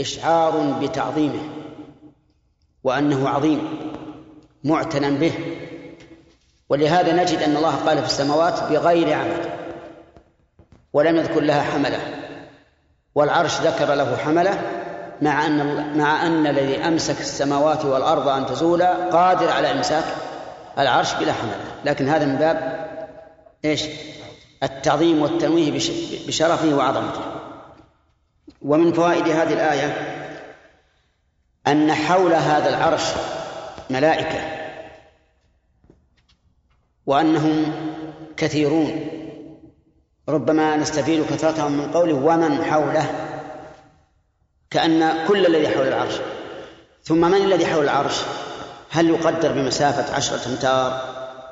إشعار بتعظيمه وأنه عظيم معتنى به. ولهذا نجد أن الله قال في السماوات بغير عمد ولم يذكر لها حملة والعرش ذكر له حملة مع أن مع أن الذي أمسك السماوات والأرض أن تزولا قادر على إمساك العرش بلا حملة. لكن هذا من باب إيش؟ التعظيم والتنويه بشرفه وعظمته. ومن فوائد هذه الآية أن حول هذا العرش ملائكة وأنهم كثيرون. ربما نستفيد كثرتهم من قوله ومن حوله كأن كل الذي حول العرش. ثم من الذي حول العرش؟ هل يقدر بمسافة عشرة أمتار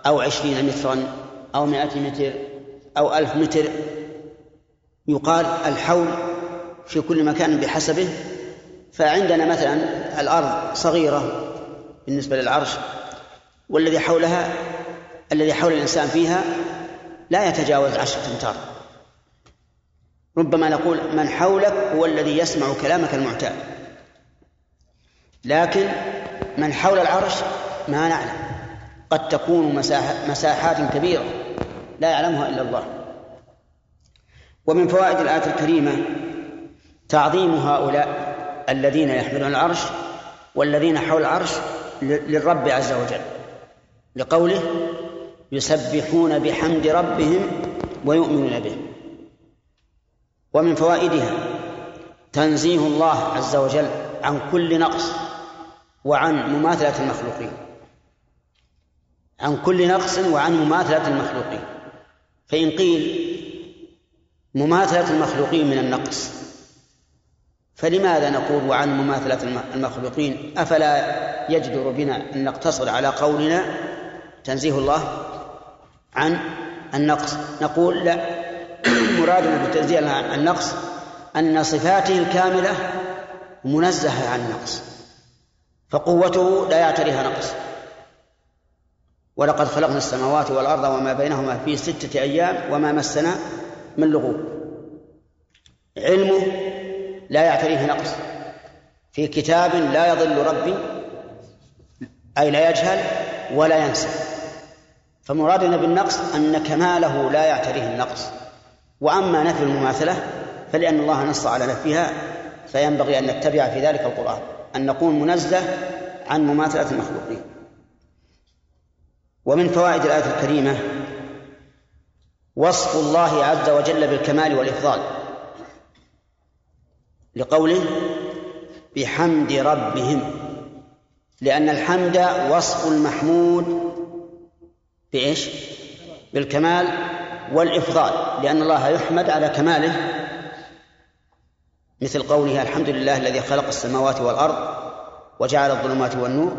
أو عشرين مترا أو مائة متر أو ألف متر؟ يقال الحول في كل مكان بحسبه. فعندنا مثلا الأرض صغيرة بالنسبة للعرش والذي حولها الذي حول الإنسان فيها لا يتجاوز عشرة أمتار. ربما نقول من حولك هو الذي يسمع كلامك المعتاد. لكن من حول العرش ما نعلم. قد تكون مساحات كبيرة لا يعلمها إلا الله. ومن فوائد الآية الكريمة تعظيم هؤلاء الذين يحملون العرش والذين حول العرش للرب عز وجل لقوله يسبحون بحمد ربهم ويؤمنون به. ومن فوائدها تنزيه الله عز وجل عن كل نقص وعن مماثلة المخلوقين. عن كل نقص وعن مماثلة المخلوقين. فإن قيل مماثلة المخلوقين من النقص فلماذا نقول عن مماثلة المخلوقين؟ أفلا يجدر بنا أن نقتصر على قولنا تنزيه الله عن النقص؟ نقول لا. مرادنا بالتنزيه عن النقص أن صفاته الكاملة منزهة عن النقص فقوته لا يعتريها نقص. ولقد خلقنا السماوات والأرض وما بينهما في ستة أيام وما مسنا من لغوب. علمه لا يعتريه نقص. في كتاب لا يضل ربي أي لا يجهل ولا ينسى. فمرادنا بالنقص أن كماله لا يعتريه النقص. وأما نفي المماثلة فلأن الله نص على نفيها فينبغي أن نتبع في ذلك القرآن أن نكون منزه عن مماثلة المخلوقين. ومن فوائد الآية الكريمة وصف الله عز وجل بالكمال والإفضال. لقوله بحمد ربهم لأن الحمد وصف المحمود بإيش؟ بالكمال والإفضال لأن الله يحمد على كماله مثل قوله الحمد لله الذي خلق السماوات والأرض وجعل الظلمات والنور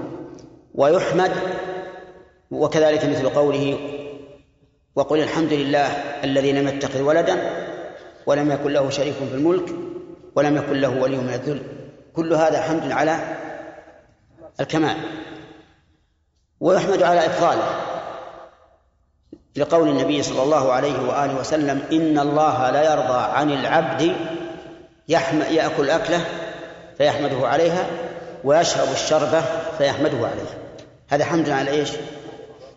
ويحمد وكذلك مثل قوله وقل الحمد لله الذي لم يتخذ ولدا ولم يكن له شريك في الملك ولم يكن له ولي من الذل كل هذا حمد على الكمال. ويحمد على إفضاله لقول النبي صلى الله عليه وآله وسلم إن الله لا يرضى عن العبد يأكل أكله فيحمده عليها ويشرب الشربة فيحمده عليها. هذا حمد على إيش؟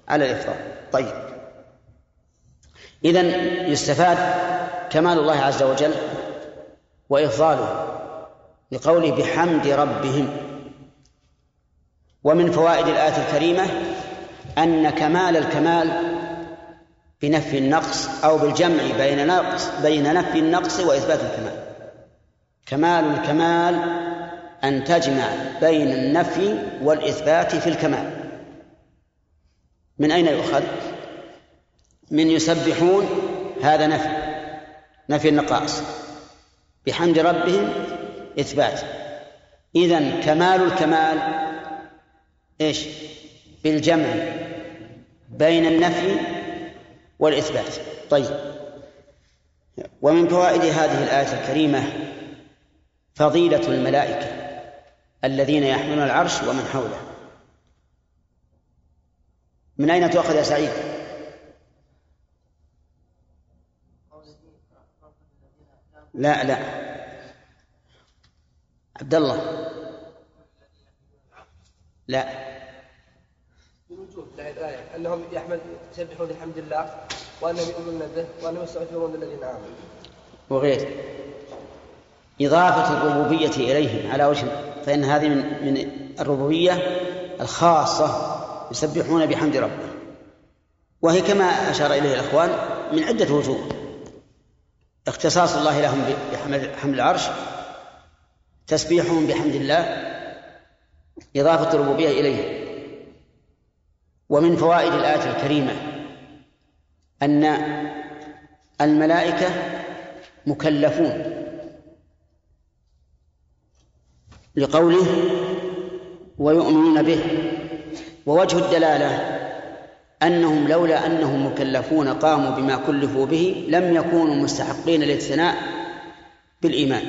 على الإفطار طيب. إذا يستفاد كمال الله عز وجل وإفضاله لقوله بحمد ربهم. ومن فوائد الآية الكريمة أن كمال الكمال بنفي النقص أو بالجمع بين نقص بين نفي النقص وإثبات الكمال. كمال الكمال أن تجمع بين النفي والإثبات في الكمال. من أين يؤخذ؟ من يسبحون هذا نفي نفي النقائص بحمد ربهم إثبات. إذن كمال الكمال إيش؟ بالجمع بين النفي والإثبات. طيب. ومن فوائد هذه الآية الكريمة فضيلة الملائكة الذين يحملون العرش ومن حوله. من أين تؤخذ يا سعيد؟ لا لا. عبد الله. لا. من وجوه الآية أنهم يحمد يسبحون بحمد الله وأنهم يؤمنون به وأنهم يستغفرون للذين آمنوا. وغيره إضافة الربوبية إليهم على وجه فإن هذه من من الربوبية الخاصة يسبحون بحمد ربهم وهي كما أشار إليه الأخوان من عدة وجوه. اختصاص الله لهم بحمل العرش تسبيحهم بحمد الله إضافة الربوبية إليه. ومن فوائد الآية الكريمة أن الملائكة مكلفون لقوله ويؤمنون به ووجه الدلالة أنهم لولا أنهم مكلفون قاموا بما كلفوا به لم يكونوا مستحقين للثناء بالإيمان.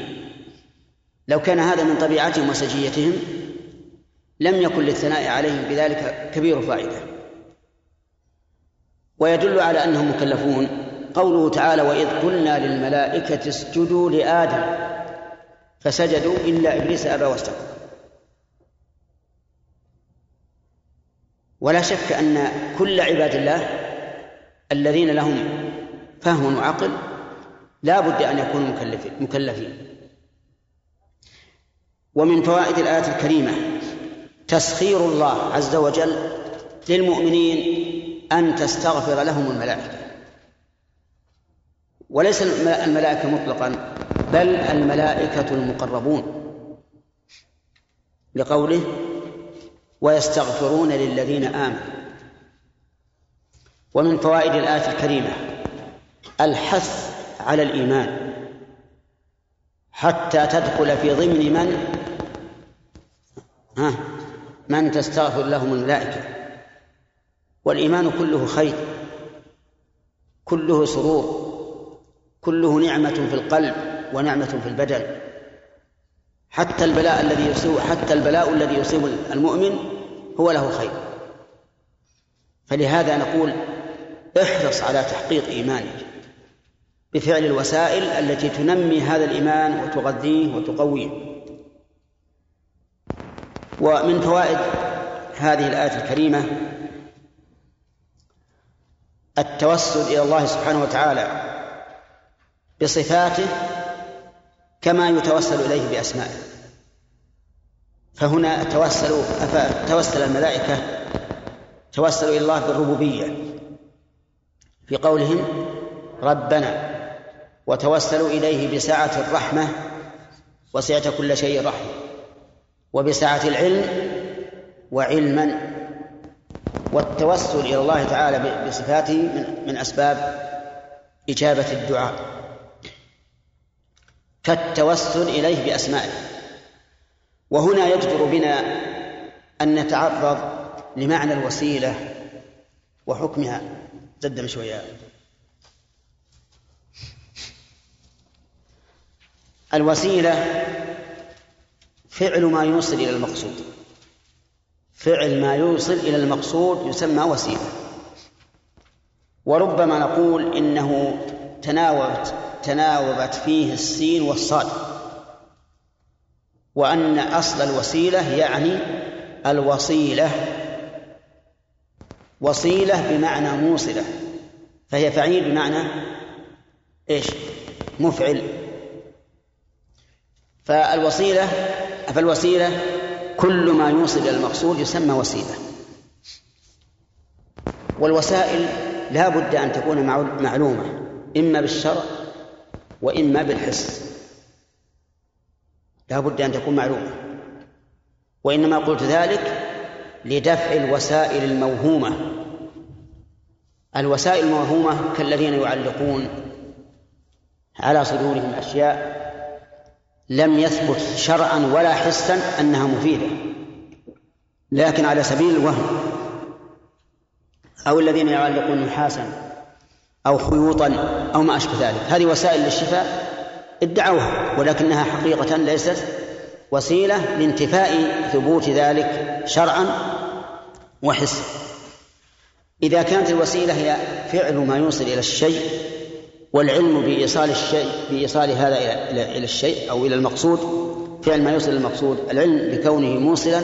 لو كان هذا من طبيعتهم وسجيتهم لم يكن للثناء عليهم بذلك كبير فائدة. ويدل على أنهم مكلفون. قوله تعالى وإذ قلنا للملائكة اسجدوا لآدم فسجدوا إلا إبليس أبى واستكبر ولا شك أن كل عباد الله الذين لهم فهم وعقل لا بد أن يكونوا مكلفين. ومن فوائد الآية الكريمة تسخير الله عز وجل للمؤمنين أن تستغفر لهم الملائكة. وليس الملائكة مطلقا بل الملائكة المقربون. لقوله ويستغفرون للذين آمنوا. ومن فوائد الآية الكريمة الحث على الإيمان. حتى تدخل في ضمن من؟ ها؟ من تستغفر لهم الملائكة. والإيمان كله خير. كله سرور. كله نعمة في القلب ونعمة في البدن. حتى البلاء الذي يصيب حتى البلاء الذي يصيب المؤمن هو له خير. فلهذا نقول احرص على تحقيق إيمانك بفعل الوسائل التي تنمي هذا الإيمان وتغذيه وتقويه. ومن فوائد هذه الآية الكريمة التوسل إلى الله سبحانه وتعالى بصفاته كما يتوسل إليه بأسمائه. فهنا توسلوا توسل الملائكة توسلوا إلى الله بالربوبية. في قولهم ربنا وتوسلوا إليه بسعة الرحمة وسعة كل شيء رحمة وبسعة العلم وعلما والتوسل إلى الله تعالى بصفاته من, من أسباب إجابة الدعاء. كالتوسل إليه بأسمائه. وهنا يجدر بنا أن نتعرض لمعنى الوسيلة وحكمها. قدم شوية. الوسيلة فعل ما يوصل إلى المقصود. فعل ما يوصل إلى المقصود يسمى وسيلة. وربما نقول إنه تناولت تناوبت فيه السين والصاد. وأن أصل الوسيلة يعني الوصيلة وصيلة بمعنى موصلة فهي فعيل بمعنى إيش؟ مفعل. فالوصيلة فالوسيلة كل ما يوصل إلى المقصود يسمى وسيلة. والوسائل لا بد أن تكون معلومة إما بالشرع وإما بالحس. لا بد أن تكون معلومة. وإنما قلت ذلك لدفع الوسائل الموهومة. الوسائل الموهومة كالذين يعلقون على صدورهم أشياء لم يثبت شرعا ولا حسا أنها مفيدة. لكن على سبيل الوهم أو الذين يعلقون نحاسا أو خيوطا أو ما أشبه ذلك. هذه وسائل للشفاء ادعوها ولكنها حقيقة ليست وسيلة لانتفاء ثبوت ذلك شرعا وحسا إذا كانت الوسيلة هي فعل ما يوصل إلى الشيء والعلم بإيصال الشيء بإيصال هذا إلى إلى الشيء أو إلى المقصود فعل ما يوصل للمقصود العلم لكونه موصلا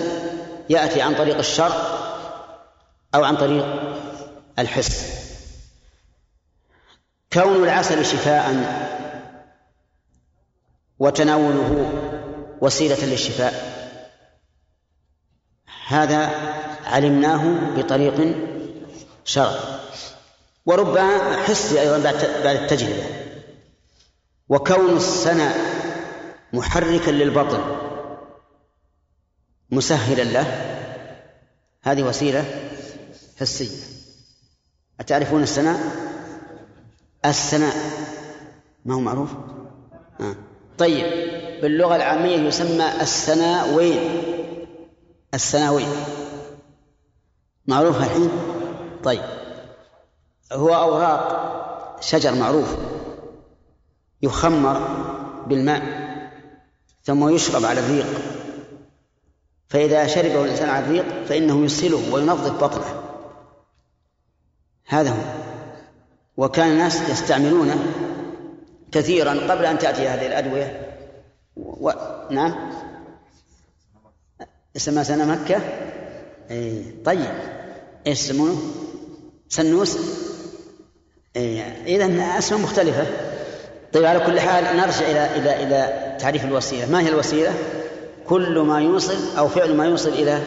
يأتي عن طريق الشرع أو عن طريق الحس. كون العسل شفاء وتناوله وسيلة للشفاء هذا علمناه بطريق شرعي وربما حسي أيضا بعد التجربة وكون السنة محركا للبطن مسهلا له هذه وسيلة حسية أتعرفون السناء؟ السناء ما هو معروف؟ آه. طيب باللغة العامية يسمى السناوين السناوين معروف الحين؟ طيب. هو أوراق شجر معروف يخمر بالماء ثم يشرب على الريق. فإذا شربه الإنسان على الريق فإنه يسهله وينظف بطنه. هذا هو. وكان الناس يستعملونه كثيرا قبل أن تأتي هذه الأدوية. و... نعم. اسمها سنة مكة؟ اي طيب. إيش يسمونه سنوس؟ اي اذا أسماء مختلفة. طيب على كل حال نرجع إلى إلى إلى تعريف الوسيلة. ما هي الوسيلة؟ كل ما يوصل أو فعل ما يوصل إلى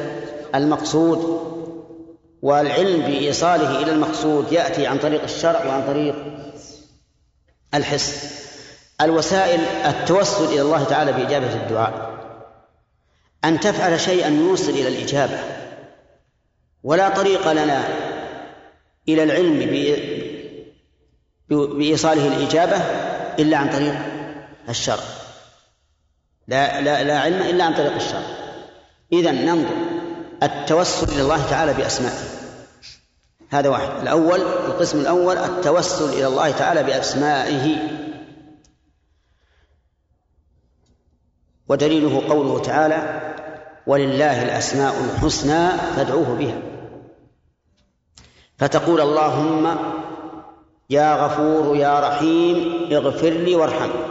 المقصود والعلم بإيصاله إلى المقصود يأتي عن طريق الشرع وعن طريق الحس الوسائل التوسل إلى الله تعالى بإجابة الدعاء أن تفعل شيئا يوصل إلى الإجابة. ولا طريق لنا إلى العلم بإيصاله الإجابة إلا عن طريق الشرع. لا لا لا علم إلا عن طريق الشرع. إذا ننظر التوسل إلى الله تعالى بأسمائه. هذا واحد. الأول القسم الأول التوسل إلى الله تعالى بأسمائه. ودليله قوله تعالى ولله الأسماء الحسنى فادعوه بها. فتقول اللهم يا غفور يا رحيم اغفر لي وارحمني.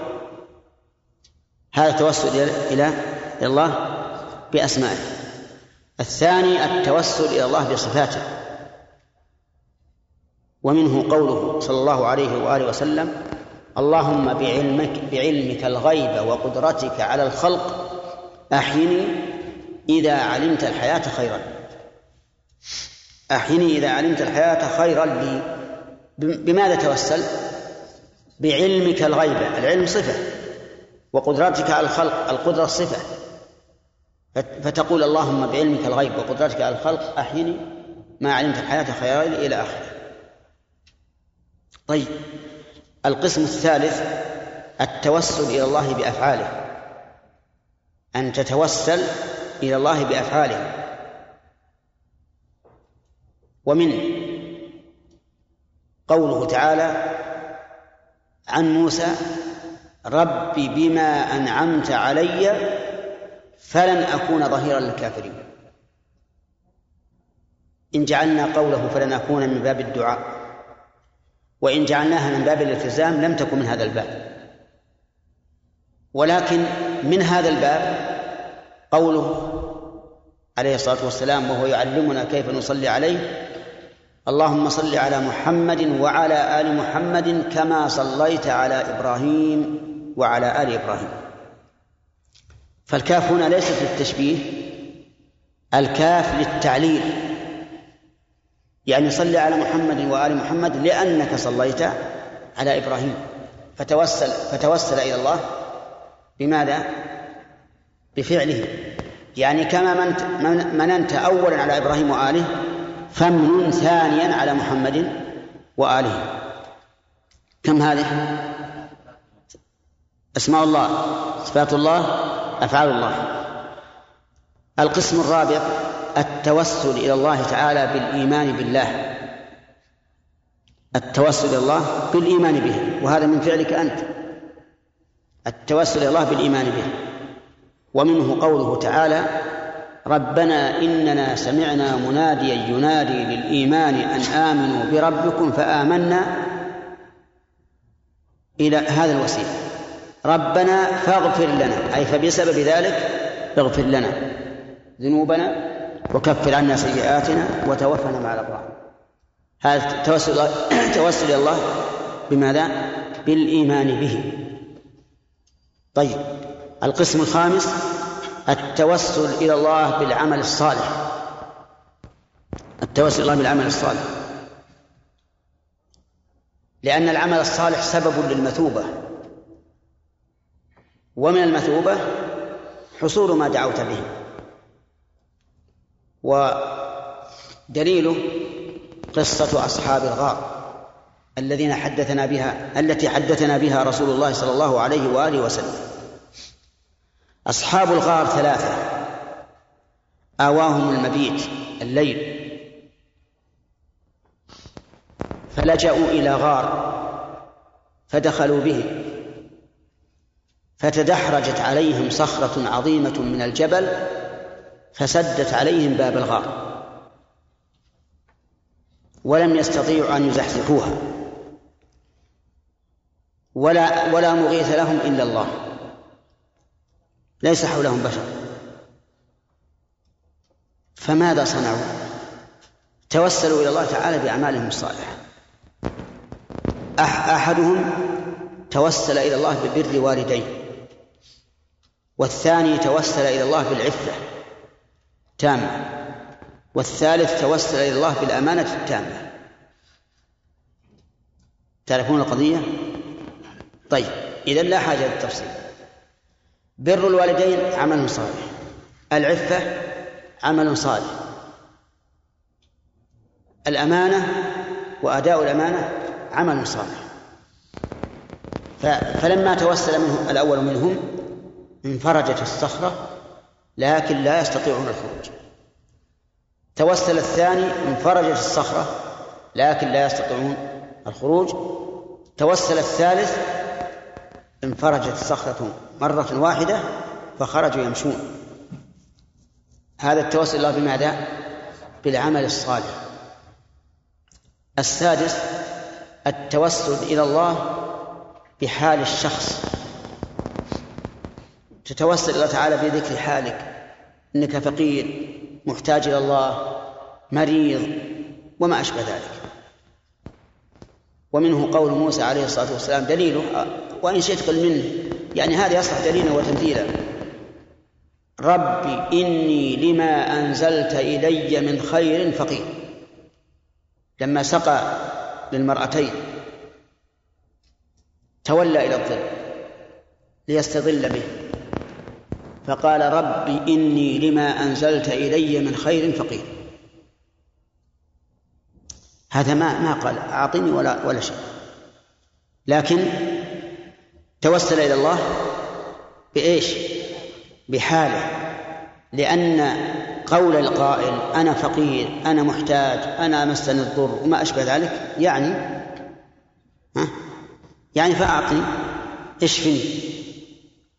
هذا توسل إلى إلى الله بأسمائه. الثاني التوسل إلى الله بصفاته. ومنه قوله صلى الله عليه وآله وسلم اللهم بعلمك بعلمك الغيب وقدرتك على الخلق أحيني إذا علمت الحياة خيرا. أحيني إذا علمت الحياة خيرا لي. بماذا توسل؟ بعلمك الغيب العلم صفة وقدرتك على الخلق القدرة صفة. فتقول اللهم بعلمك الغيب وقدرتك على الخلق أحيني ما علمت الحياة خيرا إلى آخره. طيب. القسم الثالث التوسل إلى الله بأفعاله. أن تتوسل إلى الله بأفعاله. ومن قوله تعالى عن موسى رب بما أنعمت علي فلن أكون ظهيرا للكافرين. إن جعلنا قوله فلن أكون من باب الدعاء. وإن جعلناها من باب الالتزام لم تكن من هذا الباب. ولكن من هذا الباب قوله عليه الصلاة والسلام وهو يعلمنا كيف نصلي عليه اللهم صل على محمد وعلى آل محمد كما صليت على إبراهيم وعلى آل إبراهيم. فالكاف هنا ليست للتشبيه الكاف للتعليل. يعني صل على محمد وآل محمد لأنك صليت على إبراهيم فتوسل فتوسل إلى الله بماذا؟ بفعله يعني كما منت مننت أولا على إبراهيم وآله فمن ثانيا على محمد وآله كم هذه؟ أسماء الله صفات الله أفعال الله القسم الرابع التوسل إلى الله تعالى بالإيمان بالله. التوسل إلى الله بالإيمان به وهذا من فعلك أنت. التوسل إلى الله بالإيمان به. ومنه قوله تعالى ربنا إننا سمعنا مناديا ينادي للإيمان أن آمنوا بربكم فآمنا إلى هذا الوسيلة. ربنا فاغفر لنا أي فبسبب ذلك اغفر لنا ذنوبنا وكفر عنا سيئاتنا وتوفنا مع الأبرار. هذا توسل توسل إلى الله بماذا؟ بالإيمان به. طيب القسم الخامس التوسل إلى الله بالعمل الصالح. التوسل إلى الله بالعمل الصالح. لأن العمل الصالح سبب للمثوبة. ومن المثوبة حصول ما دعوت به. ودليله قصة أصحاب الغار الذين حدثنا بها التي حدثنا بها رسول الله صلى الله عليه وآله وسلم. أصحاب الغار ثلاثة. آواهم المبيت الليل. فلجأوا إلى غار فدخلوا به. فتدحرجت عليهم صخرة عظيمة من الجبل فسدت عليهم باب الغار. ولم يستطيعوا أن يزحزحوها. ولا ولا مغيث لهم إلا الله. ليس حولهم بشر. فماذا صنعوا؟ توسلوا إلى الله تعالى بأعمالهم الصالحة. أحدهم توسل إلى الله ببر والديه. والثاني توسل إلى الله بالعفة. تامة والثالث توسل إلى الله بالأمانة التامة. تعرفون القضية؟ طيب إذا لا حاجة للتفصيل بر الوالدين عمل صالح. العفة عمل صالح. الأمانة وأداء الأمانة عمل صالح. فلما توسل منه الأول منهم انفرجت الصخرة لكن لا يستطيعون الخروج. توسل الثاني انفرجت الصخرة لكن لا يستطيعون الخروج. توسل الثالث انفرجت الصخرة مرة واحدة فخرجوا يمشون. هذا التوسل الله بماذا؟ بالعمل الصالح. السادس التوسل إلى الله بحال الشخص. تتوسل الله تعالى بذكر حالك. إنك فقير محتاج إلى الله مريض وما أشبه ذلك. ومنه قول موسى عليه الصلاة والسلام دليله وإن شئت قل منه. يعني هذا يصلح دليلا وتمثيلا. ربي إني لما أنزلت إلي من خير فقير. لما سقى للمرأتين تولى إلى الظل ليستظل به. فقال رب إني لما أنزلت إلي من خير فقير. هذا ما ما قال أعطني ولا ولا شيء. لكن توسل إلى الله بإيش؟ بحاله. لأن قول القائل أنا فقير أنا محتاج أنا مسني الضر وما أشبه ذلك يعني ها؟ يعني فأعطني اشفني.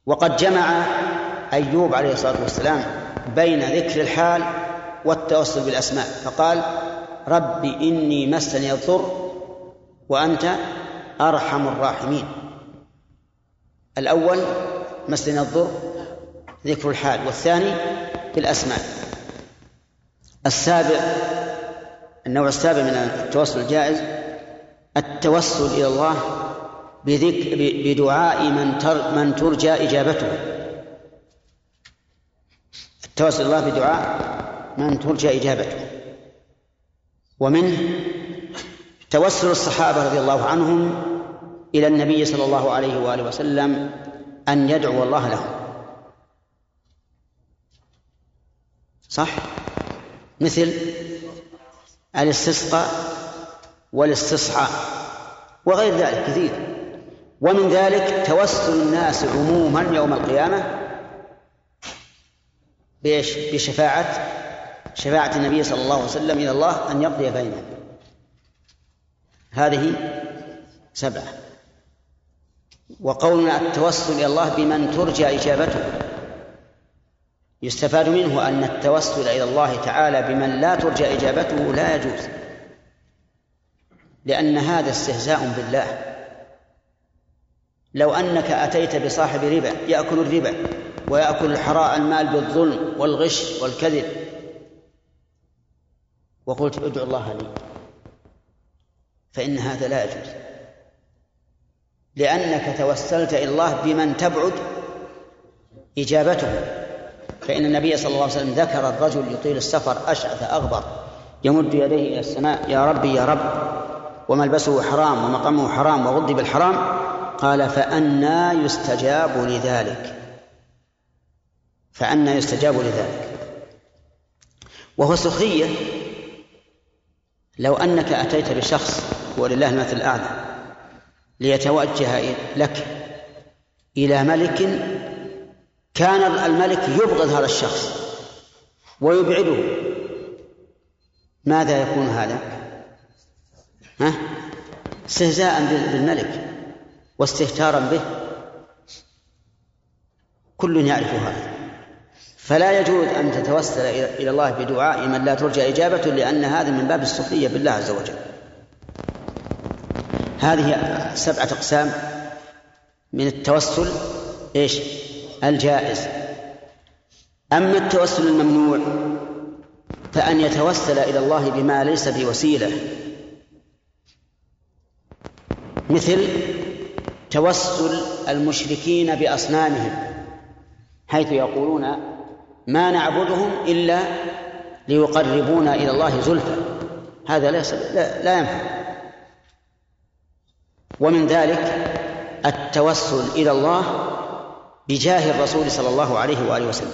وقد جمع أيوب عليه الصلاة والسلام بين ذكر الحال والتوسل بالأسماء فقال رب إني مسني الضر وأنت أرحم الراحمين. الأول مسني الضر ذكر الحال والثاني بالأسماء السابع النوع السابع من التوسل الجائز التوسل إلى الله بذكر بدعاء من من ترجى إجابته. التوسل الله بدعاء من ترجى إجابته. ومنه توسل الصحابة رضي الله عنهم إلى النبي صلى الله عليه وآله وسلم أن يدعو الله لهم. صح؟ مثل الاستسقاء والاستصحاء وغير ذلك كثير. ومن ذلك توسل الناس عموما يوم القيامة بإيش؟ بشفاعة شفاعة النبي صلى الله عليه وسلم إلى الله أن يقضي بينهم هذه سبعة. وقولنا التوسل إلى الله بمن ترجى إجابته. يستفاد منه أن التوسل إلى الله تعالى بمن لا ترجى إجابته لا يجوز. لأن هذا استهزاء بالله. لو أنك أتيت بصاحب ربا يأكل الربا ويأكل الحراء المال بالظلم والغش والكذب. وقلت ادعو الله لي فإن هذا لا يجوز. لأنك توسلت إلى الله بمن تبعد إجابته. فإن النبي صلى الله عليه وسلم ذكر الرجل يطيل السفر أشعث أغبر يمد يديه إلى السماء يا ربي يا رب وملبسه حرام ومطعمه حرام وغضي بالحرام قال فأنا يستجاب لذلك. فأنا يستجاب لذلك وهو سخرية لو أنك أتيت بشخص ولله المثل الأعلى ليتوجه لك إلى ملك كان الملك يبغض هذا الشخص ويبعده ماذا يكون هذا؟ ها؟ استهزاء بالملك واستهتارا به كل يعرف هذا فلا يجوز أن تتوسل إلى الله بدعاء من لا ترجى إجابته لأن هذا من باب السخرية بالله عز وجل. هذه سبعة أقسام من التوسل إيش؟ الجائز. أما التوسل الممنوع فأن يتوسل إلى الله بما ليس بوسيلة. مثل توسل المشركين بأصنامهم حيث يقولون ما نعبدهم إلا ليقربونا إلى الله زلفى. هذا ليس لا, لا ينفع. ومن ذلك التوسل إلى الله بجاه الرسول صلى الله عليه وآله وسلم.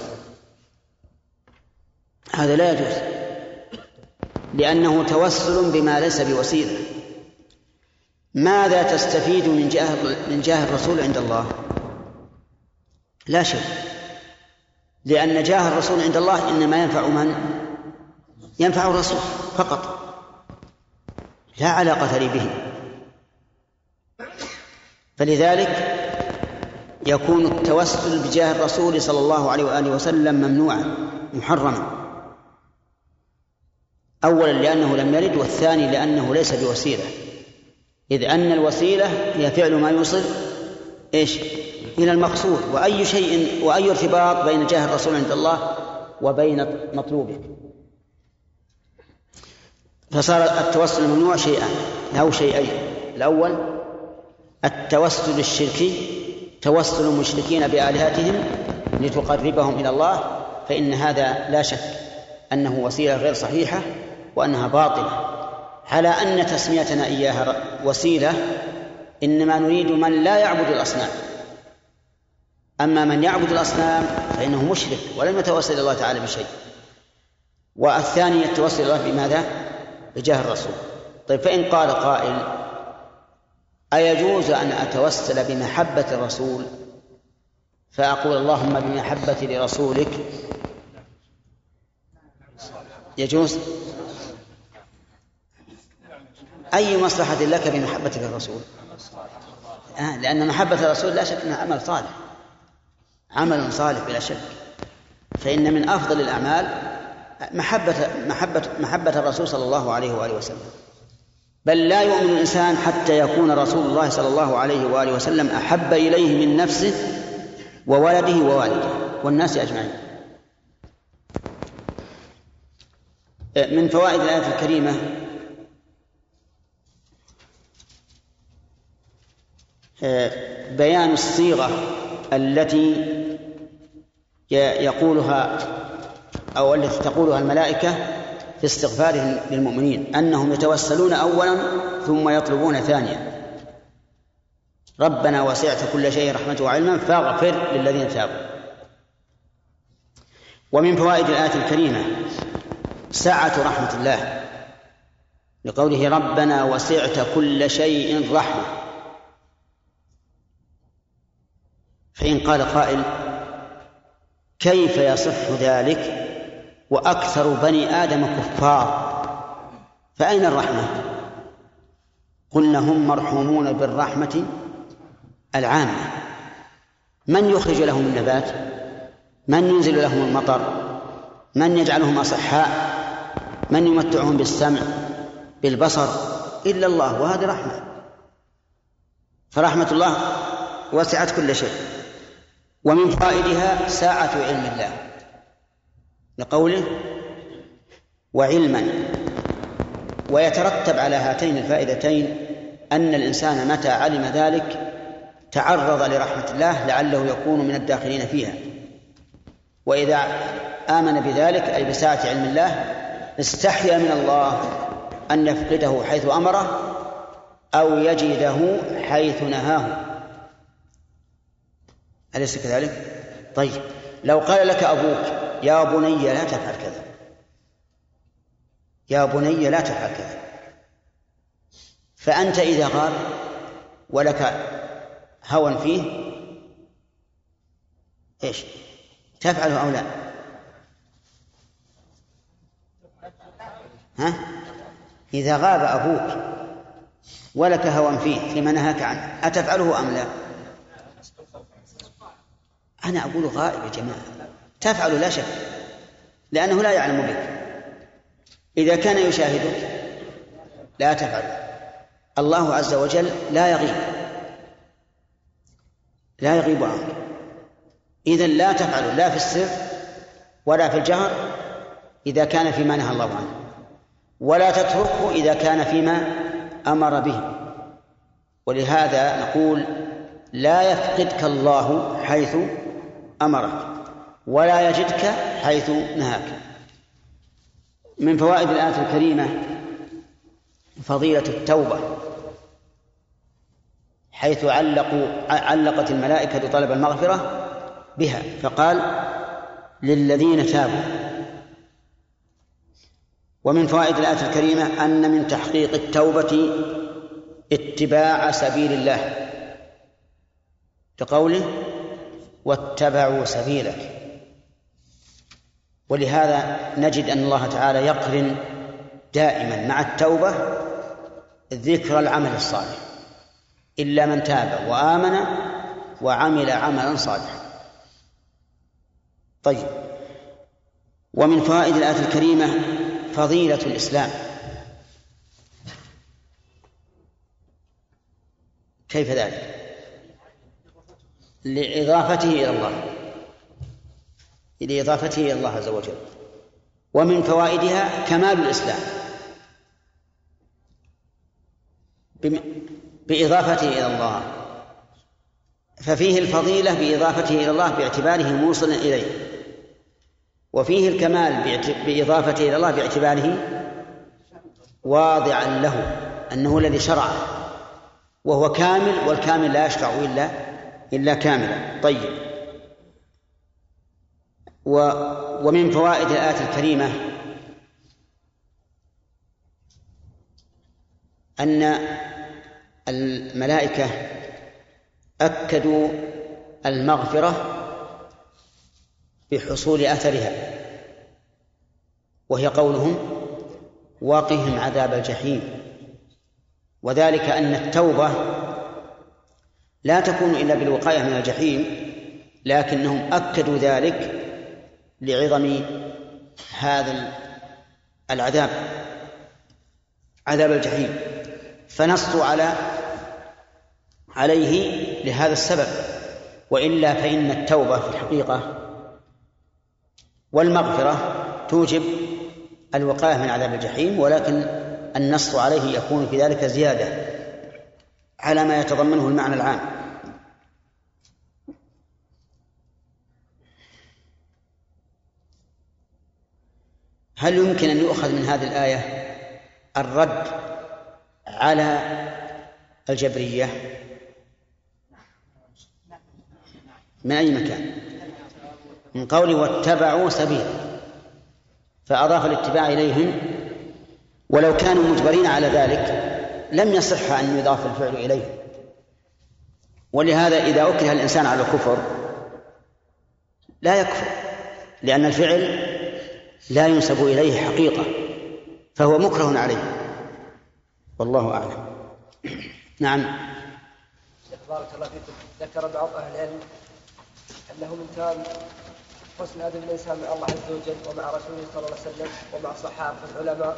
هذا لا يجوز لأنه توسل بما ليس بوسيلة. ماذا تستفيد من جاه من جاه الرسول عند الله؟ لا شيء. لأن جاه الرسول عند الله إنما ينفع من؟ ينفع الرسول فقط. لا علاقة لي به. فلذلك يكون التوسل بجاه الرسول صلى الله عليه وآله وسلم ممنوعا محرما. أولا لأنه لم يرد والثاني لأنه ليس بوسيلة. إذ أن الوسيلة هي فعل ما يوصل إيش؟ إلى المقصود وأي شيء وأي ارتباط بين جاه الرسول عند الله وبين مطلوبه. فصار التوسل الممنوع شيئان أو شيئين. الأول التوسل الشركي توسل المشركين بآلهتهم لتقربهم إلى الله فإن هذا لا شك أنه وسيلة غير صحيحة وأنها باطلة. على أن تسميتنا إياها وسيلة إنما نريد من لا يعبد الأصنام. أما من يعبد الأصنام فإنه مشرك ولم يتوسل إلى الله تعالى بشيء. والثاني يتوسل إلى الله بماذا؟ بجاه الرسول. طيب فإن قال قائل أيجوز أن أتوسل بمحبة الرسول؟ فأقول اللهم بمحبتي لرسولك. يجوز؟ أي مصلحة لك بمحبتك للرسول آه لأن محبة الرسول لا شك أنها عمل صالح. عمل صالح بلا شك. فإن من أفضل الأعمال محبة محبة محبة الرسول صلى الله عليه وآله وسلم. بل لا يؤمن الإنسان حتى يكون رسول الله صلى الله عليه وآله وسلم أحب إليه من نفسه وولده ووالده والناس أجمعين. من فوائد الآية الكريمة بيان الصيغة التي يقولها أو التي تقولها الملائكة في استغفارهم للمؤمنين أنهم يتوسلون أولا ثم يطلبون ثانيا. ربنا وسعت كل شيء رحمة وعلما فاغفر للذين تابوا. ومن فوائد الآية الكريمة سعة رحمة الله لقوله ربنا وسعت كل شيء رحمة. فإن قال قائل كيف يصح ذلك وأكثر بني آدم كفار فأين الرحمة؟ قلنا هم مرحومون بالرحمة العامة من يخرج لهم النبات؟ من ينزل لهم المطر؟ من يجعلهم أصحاء؟ من يمتعهم بالسمع بالبصر إلا الله وهذه رحمة فرحمة الله وسعت كل شيء ومن فوائدها ساعة علم الله. لقوله وعلما ويترتب على هاتين الفائدتين أن الإنسان متى علم ذلك تعرض لرحمة الله لعله يكون من الداخلين فيها. وإذا آمن بذلك أي بساعة علم الله استحيا من الله أن يفقده حيث أمره أو يجده حيث نهاه. أليس كذلك؟ طيب لو قال لك أبوك يا بني لا تفعل كذا يا بني لا تفعل كذا فأنت إذا غاب ولك هوى فيه إيش؟ تفعله أو لا؟ ها؟ إذا غاب أبوك ولك هوى فيه فيما نهاك عنه أتفعله أم لا؟ أنا أقول غائب يا جماعة. تفعل لا شك لأنه لا يعلم بك. إذا كان يشاهدك لا تفعل. الله عز وجل لا يغيب. لا يغيب عنك. إذا لا تفعل لا في السر ولا في الجهر إذا كان فيما نهى الله عنه. ولا تتركه إذا كان فيما أمر به. ولهذا نقول لا يفقدك الله حيث أمرك ولا يجدك حيث نهاك. من فوائد الآية الكريمة فضيلة التوبة حيث علقوا علقت الملائكة طلب المغفرة بها فقال للذين تابوا. ومن فوائد الآية الكريمة أن من تحقيق التوبة اتباع سبيل الله كقوله واتبعوا سبيلك. ولهذا نجد أن الله تعالى يقرن دائما مع التوبة ذكر العمل الصالح إلا من تاب وآمن وعمل عملا صالحا. طيب ومن فوائد الآية الكريمة فضيلة الإسلام. كيف ذلك؟ لإضافته إلى الله. لإضافته إلى الله عز وجل. ومن فوائدها كمال الإسلام. بإضافته إلى الله. ففيه الفضيلة بإضافته إلى الله باعتباره موصلا إليه. وفيه الكمال بإضافته إلى الله باعتباره واضعا له أنه الذي شرعه. وهو كامل والكامل لا يشرع إلا إلا كاملا طيب. و ومن فوائد الآية الكريمة أن الملائكة أكدوا المغفرة بحصول أثرها وهي قولهم واقهم عذاب الجحيم. وذلك أن التوبة لا تكون إلا بالوقاية من الجحيم لكنهم أكدوا ذلك لعظم هذا العذاب عذاب الجحيم. فنصوا على عليه لهذا السبب وإلا فإن التوبة في الحقيقة والمغفرة توجب الوقاية من عذاب الجحيم ولكن النص عليه يكون في ذلك زيادة على ما يتضمنه المعنى العام. هل يمكن أن يؤخذ من هذه الآية الرد على الجبرية؟ من أي مكان؟ من قوله واتبعوا سبيل فأضاف الاتباع إليهم. ولو كانوا مجبرين على ذلك لم يصح أن يضاف الفعل إليهم. ولهذا إذا أكره الإنسان على الكفر لا يكفر لأن الفعل لا ينسب إليه حقيقة فهو مكره عليه. والله أعلم. نعم. بارك الله فيكم. ذكر بعض أهل العلم أنه من كان حسن أدب الإنسان مع الله عز وجل ومع رسوله صلى الله عليه وسلم ومع الصحابة والعلماء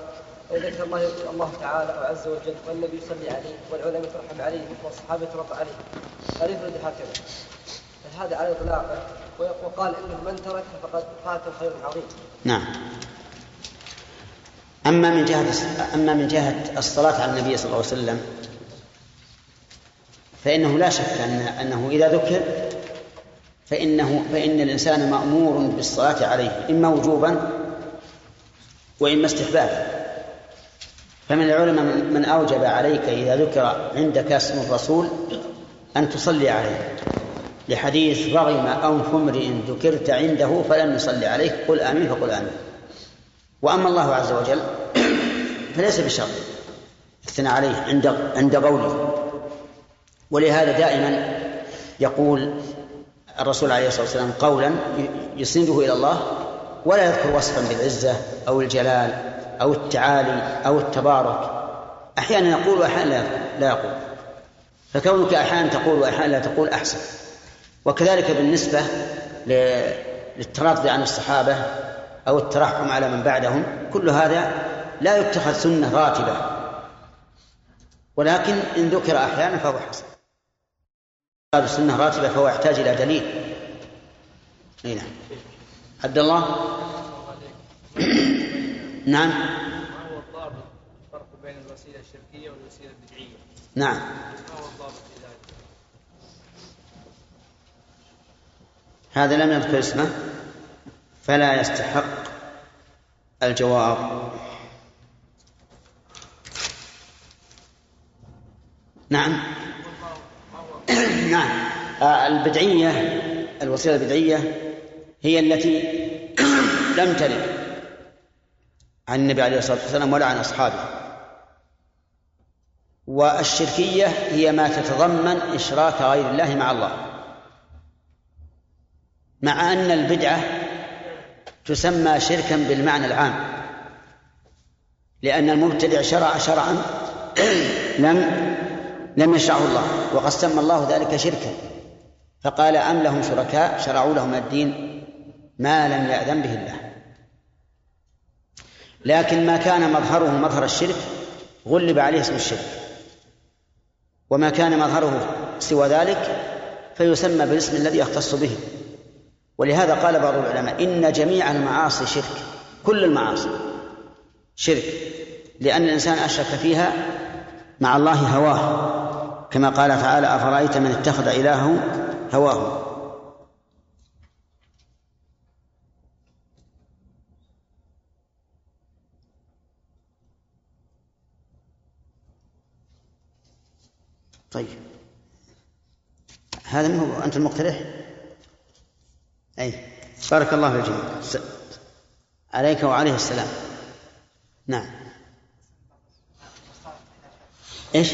ذكر الله الله تعالى عز وجل والنبي يصلي عليه والعلماء يترحم عليه والصحابه يترضى عليه. قال يفرد هكذا؟ هذا على إطلاقه؟ وقال إنه من ترك فقد فات خير عظيم. نعم. أما من جهة أما من جهة الصلاة على النبي صلى الله عليه وسلم فإنه لا شك ان أنه إذا ذكر فإنه فإن الإنسان مأمور بالصلاة عليه إما وجوبا وإما استحبابا. فمن العلماء من أوجب عليك إذا ذكر عندك اسم الرسول أن تصلي عليه لحديث رغم أنف امرئ ذكرت عنده فلم يصلي عليك قل آمين فقل آمين. وأما الله عز وجل فليس بشرط الثناء عليه عند عند قوله. ولهذا دائما يقول الرسول عليه الصلاة والسلام قولا يسنده إلى الله ولا يذكر وصفا بالعزة أو الجلال أو التعالي أو التبارك. أحيانا يقول وأحيانا لا يقول. فكونك أحيانا تقول وأحيانا لا تقول أحسن. وكذلك بالنسبة للتراضي عن الصحابة أو الترحم على من بعدهم كل هذا لا يتخذ سنة راتبة. ولكن إن ذكر أحيانا فهو حسن. هذا السنة راتبة فهو يحتاج إلى دليل. أي نعم. عبد الله؟ نعم. ما هو الضابط؟ الفرق بين الوسيلة الشركية والوسيلة البدعية؟ نعم ما هو الضابط في ذلك؟ هذا لم يذكر اسمه فلا يستحق الجواب. نعم. نعم. آه، البدعية الوسيلة البدعية هي التي لم ترد عن النبي عليه الصلاة والسلام ولا عن أصحابه. والشركية هي ما تتضمن إشراك غير الله مع الله. مع أن البدعة تسمى شركا بالمعنى العام لأن المبتدع شرع شرعا لم لم يشرعه الله وقد سمى الله ذلك شركا فقال أم لهم شركاء؟ شرعوا لهم الدين ما لم يأذن به الله. لكن ما كان مظهره مظهر الشرك غلب عليه اسم الشرك وما كان مظهره سوى ذلك فيسمى بالاسم الذي يختص به. ولهذا قال بعض العلماء إن جميع المعاصي شرك كل المعاصي شرك لأن الإنسان أشرك فيها مع الله هواه كما قال تعالى أفرأيت من اتخذ إلهه هواه طيب هذا من هو أنت المقترح؟ أي. بارك الله في الجميع عليك وعليه السلام. نعم. إيش؟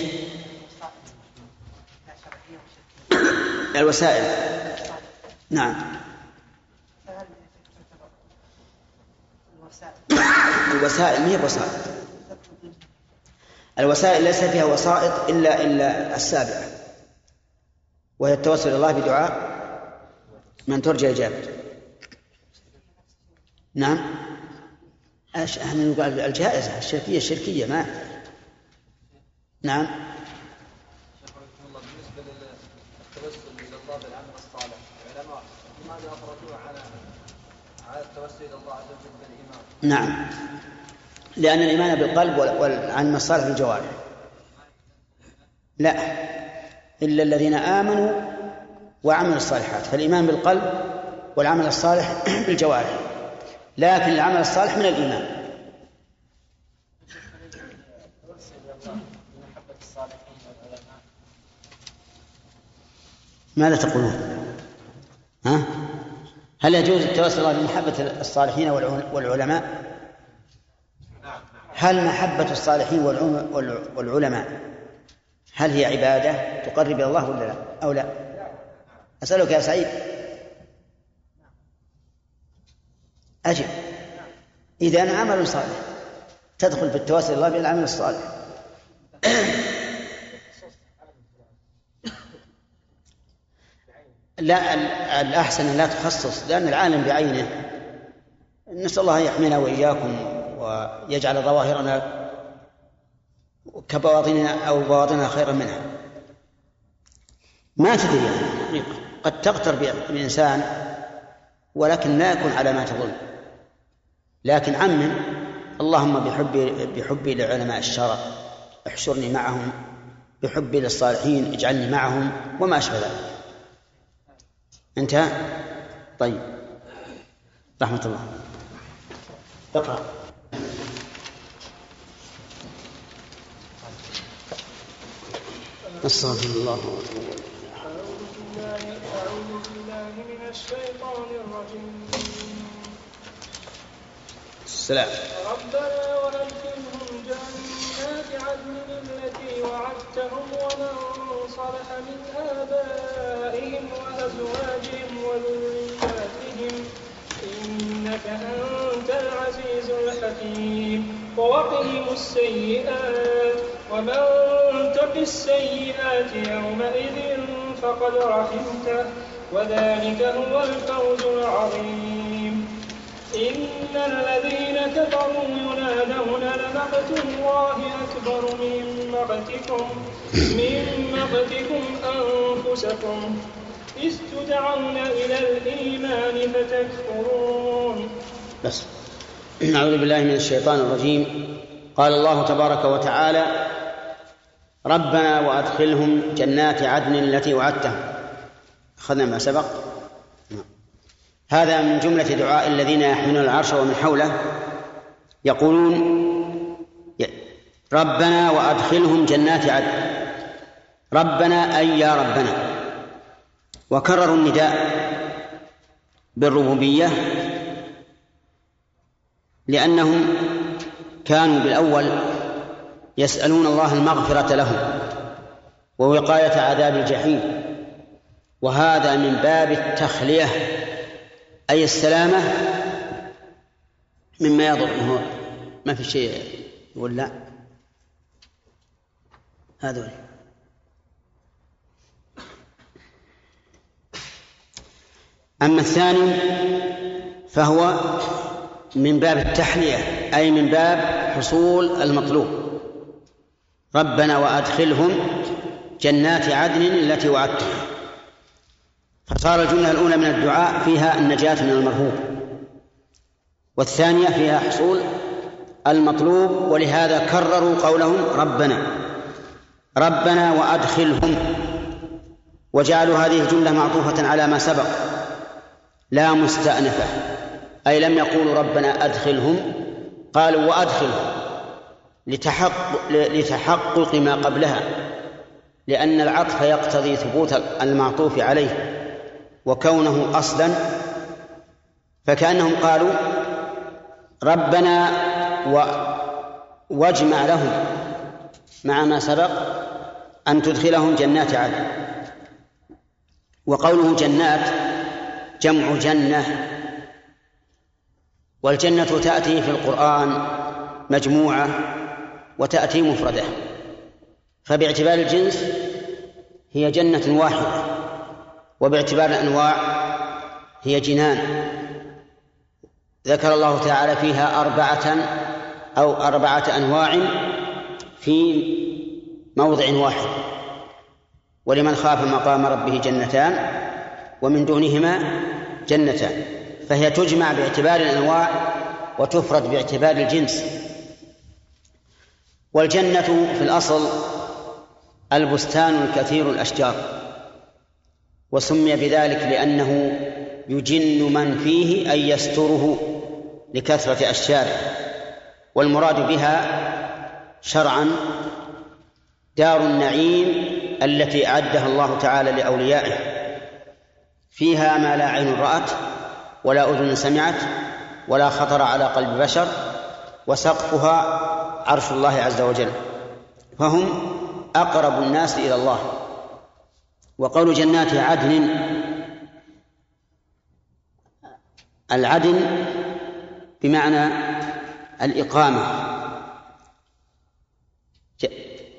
الوسائل. نعم. الوسائل ما هي بوسائط الوسائل ليس فيها وسائط إلا إلا السابعه وهي التوسل إلى الله بدعاء. من ترجى إجابته نعم؟ إحنا نقول الجائزة الشركية الشركية ما. نعم؟ نعم. لأن الإيمان بالقلب والعمل الصالح بالجوارح لا. إلا الذين آمنوا وعمل الصالحات فالإيمان بالقلب والعمل الصالح بالجوارح لكن العمل الصالح من الإيمان ماذا تقولون؟ ها؟ هل يجوز التوسل بمحبة الصالحين والعلماء؟ هل محبة الصالحين والعلماء هل هي عبادة تقرب إلى الله ولا لا؟ أو لا؟ أسألك يا سعيد. أجب. إذا عمل صالح تدخل في التواصل الله بالعمل الصالح. لا الأحسن لا تخصص لأن العالم بعينه. نسأل الله يحمينا وإياكم ويجعل ظواهرنا كبواطنها أو بواطنها خيرا منها. ما تدري يعني؟ قد تغتر بإنسان ولكن لا يكون على ما تظن. لكن عمم اللهم بحبي بحبي لعلماء الشرع احشرني معهم بحبي للصالحين اجعلني معهم وما أشبه ذلك. انتهى؟ طيب. رحمة الله. اقرأ. أستغفر الله. أعوذ بالله من الشيطان الرجيم. السلام. ربنا وأدخلهم جنات عدن التي وعدتهم ومن صلح من آبائهم وأزواجهم وذرياتهم. إنك أنت العزيز الحكيم. ووقهم السيئات. ومن تق السيئات يومئذ فقد رحمته. وذلك هو الفوز العظيم. إن الذين كفروا ينادون لمقت الله أكبر من مقتكم من مقتكم أنفسكم. إذ تدعون إلى الإيمان فتكفرون. بس. أعوذ بالله من الشيطان الرجيم. قال الله تبارك وتعالى ربنا وأدخلهم جنات عدن التي وعدتهم. أخذنا ما سبق؟ هذا من جملة دعاء الذين يحملون العرش ومن حوله. يقولون ربنا وأدخلهم جنات عدن. ربنا أي يا ربنا. وكرروا النداء بالربوبية لأنهم كانوا بالأول يسألون الله المغفرة لهم ووقاية عذاب الجحيم. وهذا من باب التخلية أي السلامة مما يضر. ما في شيء يقول لا. هذول أما الثاني فهو من باب التحلية أي من باب حصول المطلوب. ربنا وأدخلهم جنات عدن التي وعدتهم. فصار الجملة الأولى من الدعاء فيها النجاة من المرهوب والثانية فيها حصول المطلوب ولهذا كرروا قولهم ربنا ربنا وأدخلهم وجعلوا هذه الجملة معطوفة على ما سبق لا مستأنفة أي لم يقولوا ربنا أدخلهم قالوا وأدخلهم لتحقق, لتحقق ما قبلها لأن العطف يقتضي ثبوت المعطوف عليه. وكونه أصلا فكأنهم قالوا ربنا و واجمع لهم مع ما سبق أن تدخلهم جنات عدن. وقوله جنات جمع جنة والجنة تأتي في القرآن مجموعة وتأتي مفردة. فباعتبار الجنس هي جنة واحدة. وباعتبار الأنواع هي جنان. ذكر الله تعالى فيها أربعة أو أربعة أنواع في موضع واحد. ولمن خاف مقام ربه جنتان ومن دونهما جنتان. فهي تجمع باعتبار الأنواع وتفرد باعتبار الجنس. والجنة في الأصل البستان الكثير الأشجار. وسمي بذلك لأنه يجن من فيه أي يستره لكثرة أشجاره والمراد بها شرعا دار النعيم التي أعدها الله تعالى لأوليائه. فيها ما لا عين رأت ولا أذن سمعت ولا خطر على قلب بشر وسقفها عرش الله عز وجل. فهم أقرب الناس إلى الله. وقول جنات عدن العدن بمعنى الإقامة.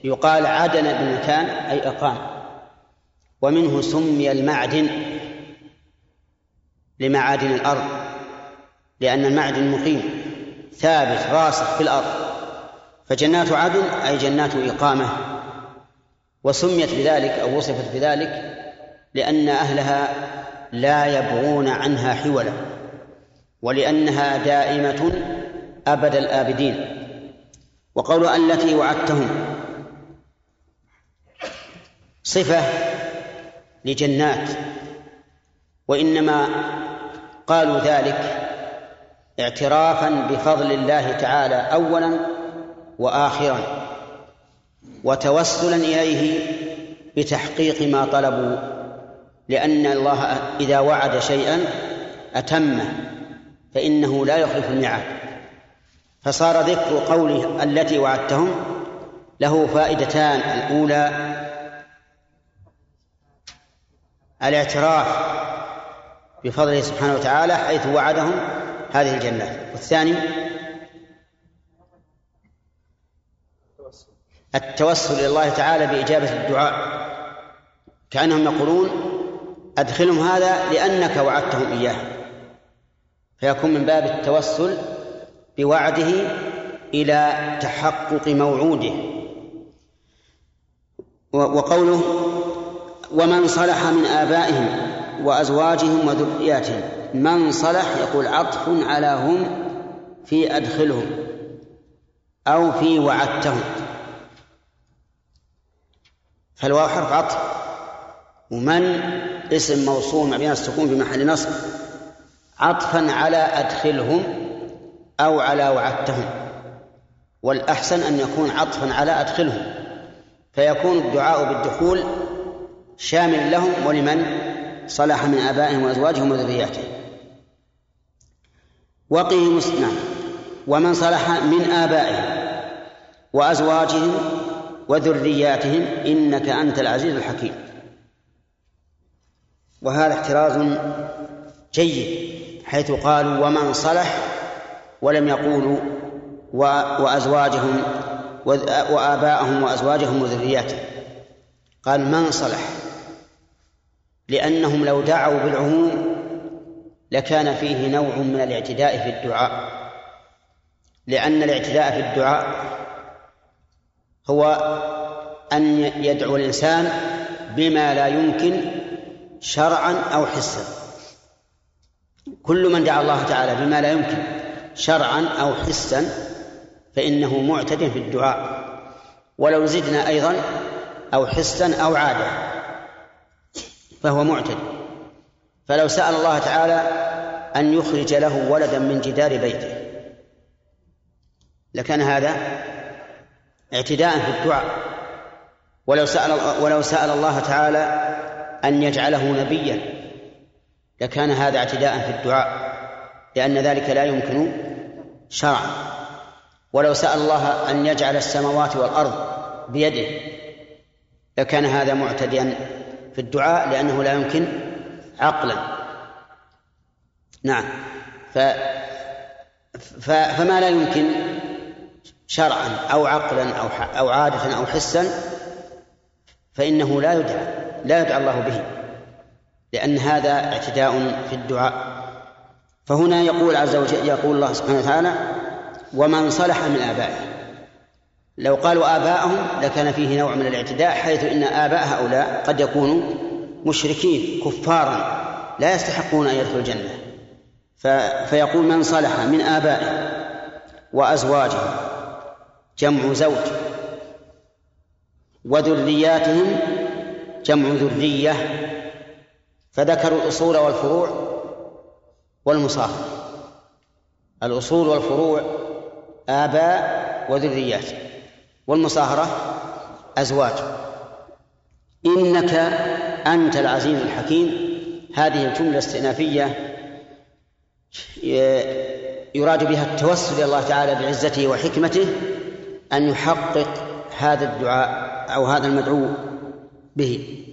يقال عدن بمكان أي أقام. ومنه سمي المعدن لمعادن الأرض لأن المعدن مقيم ثابت راسخ في الأرض. فجنات عدن أي جنات إقامة. وسميت بذلك أو وصفت بذلك لأن أهلها لا يبغون عنها حولا ولأنها دائمة أبد الآبدين. وقول التي وعدتهم صفة لجنات وإنما قالوا ذلك اعترافا بفضل الله تعالى أولا وآخرا. وتوسلا إليه بتحقيق ما طلبوا لأن الله إذا وعد شيئا أتمه فإنه لا يخلف الميعاد. فصار ذكر قوله التي وعدتهم له فائدتان. الأولى الاعتراف بفضله سبحانه وتعالى حيث وعدهم هذه الجنات والثاني التوسل إلى الله تعالى بإجابة الدعاء. كأنهم يقولون أدخلهم هذا لأنك وعدتهم إياه. فيكون من باب التوسل بوعده إلى تحقق موعوده. وقوله ومن صلح من آبائهم وأزواجهم وذرياتهم. من صلح يقول عطف على هم في أدخلهم أو في وعدتهم. فالواو حرف عطف. ومن اسم موصول مبني السكون في محل نصب. عطفا على أدخلهم أو على وعدتهم. والأحسن أن يكون عطفا على أدخلهم. فيكون الدعاء بالدخول شامل لهم ولمن صلح من آبائهم وأزواجهم وذرياتهم. وقهم نعم ومن صلح من آبائهم وأزواجهم وذرياتهم إنك أنت العزيز الحكيم. وهذا احتراز جيد حيث قالوا ومن صلح ولم يقولوا وأزواجهم وآباءهم وأزواجهم وذرياتهم. قال من صلح؟ لأنهم لو دعوا بالعموم لكان فيه نوع من الاعتداء في الدعاء. لأن الاعتداء في الدعاء هو أن يدعو الإنسان بما لا يمكن شرعا أو حسا. كل من دعا الله تعالى بما لا يمكن شرعا أو حسا فإنه معتد في الدعاء. ولو زدنا أيضا أو حسا أو عادة فهو معتد. فلو سأل الله تعالى أن يخرج له ولدا من جدار بيته لكان هذا اعتداء في الدعاء. ولو سأل ولو سأل الله تعالى أن يجعله نبيا لكان هذا اعتداء في الدعاء لأن ذلك لا يمكن شرعا. ولو سأل الله أن يجعل السماوات والأرض بيده لكان هذا معتديا في الدعاء لأنه لا يمكن عقلا. نعم. ف فما لا يمكن شرعا أو عقلا أو أو عادة أو حسا فإنه لا يدعى لا يدعى الله به لأن هذا اعتداء في الدعاء. فهنا يقول عز وجل يقول الله سبحانه وتعالى ومن صلح من آبائه لو قالوا آباءهم لكان فيه نوع من الاعتداء حيث إن آباء هؤلاء قد يكونوا مشركين كفارا لا يستحقون أن يدخلوا الجنة. فيقول من صلح من آبائه وأزواجهم جمع زوج. وذرياتهم جمع ذرية. فذكروا الأصول والفروع والمصاهرة الأصول والفروع آباء وذريات. والمصاهرة أزواج. إنك أنت العزيز الحكيم. هذه الجملة استئنافية يراد بها التوسل إلى الله تعالى بعزته وحكمته. أن يحقق هذا الدعاء أو هذا المدعو به.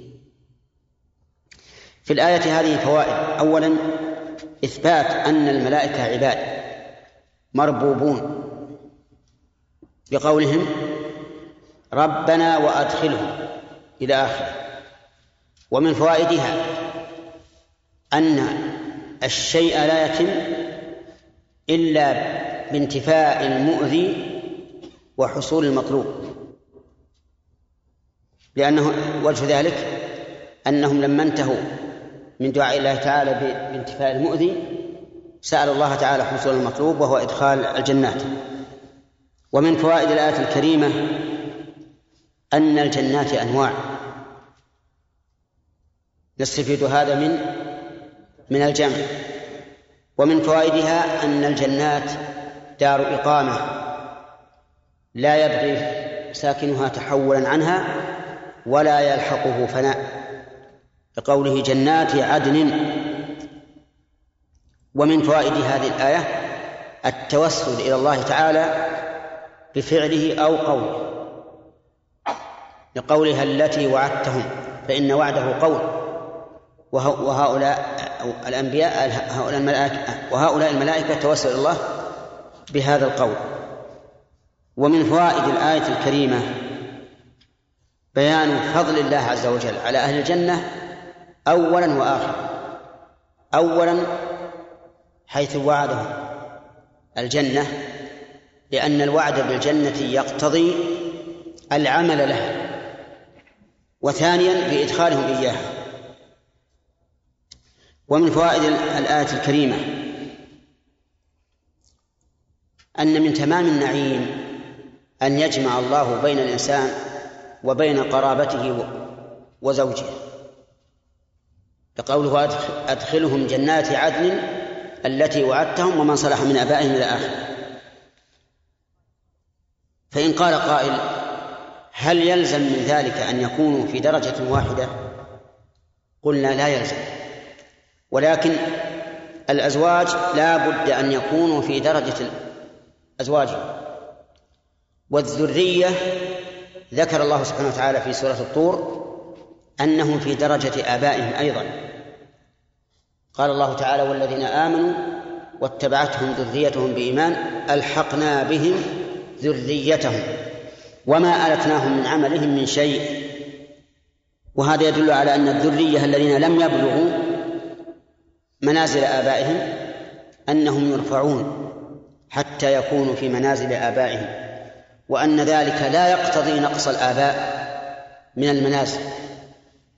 في الآية هذه فوائد. أولا إثبات أن الملائكة عباد مربوبون. بقولهم ربنا وأدخلهم إلى آخره. ومن فوائدها أن الشيء لا يتم إلا بانتفاء المؤذي وحصول المطلوب. لأنه وجه ذلك أنهم لما انتهوا من دعاء الله تعالى بانتفاء المؤذي سأل الله تعالى حصول المطلوب وهو إدخال الجنات. ومن فوائد الآية الكريمة أن الجنات أنواع. نستفيد هذا من من الجمع. ومن فوائدها أن الجنات دار إقامة. لا يبغي ساكنها تحولا عنها ولا يلحقه فناء. لقوله جنات عدن. ومن فوائد هذه الآية التوسل إلى الله تعالى بفعله أو قوله لقولها التي وعدتهم فإن وعده قول. وهؤلاء الأنبياء هؤلاء الملائكة وهؤلاء الملائكة توسل الله بهذا القول. ومن فوائد الآية الكريمة بيان فضل الله عز وجل على أهل الجنة أولا وآخرا. أولا حيث وعدهم الجنة لأن الوعد بالجنة يقتضي العمل لها وثانيا بإدخالهم إياها ومن فوائد الآية الكريمة أن من تمام النعيم أن يجمع الله بين الإنسان وبين قرابته وزوجه. لقوله أدخلهم جنات عدن التي وعدتهم ومن صلح من آبائهم إلى آخره فإن قال قائل هل يلزم من ذلك أن يكونوا في درجة واحدة؟ قلنا لا يلزم. ولكن الأزواج لا بد أن يكونوا في درجة أزواجهم. والذرية ذكر الله سبحانه وتعالى في سورة الطور أنهم في درجة آبائهم أيضا. قال الله تعالى والذين آمنوا واتبعتهم ذريتهم بإيمان ألحقنا بهم ذريتهم وما ألتناهم من عملهم من شيء. وهذا يدل على أن الذرية الذين لم يبلغوا منازل آبائهم أنهم يرفعون حتى يكونوا في منازل آبائهم. وأن ذلك لا يقتضي نقص الآباء من المنازل.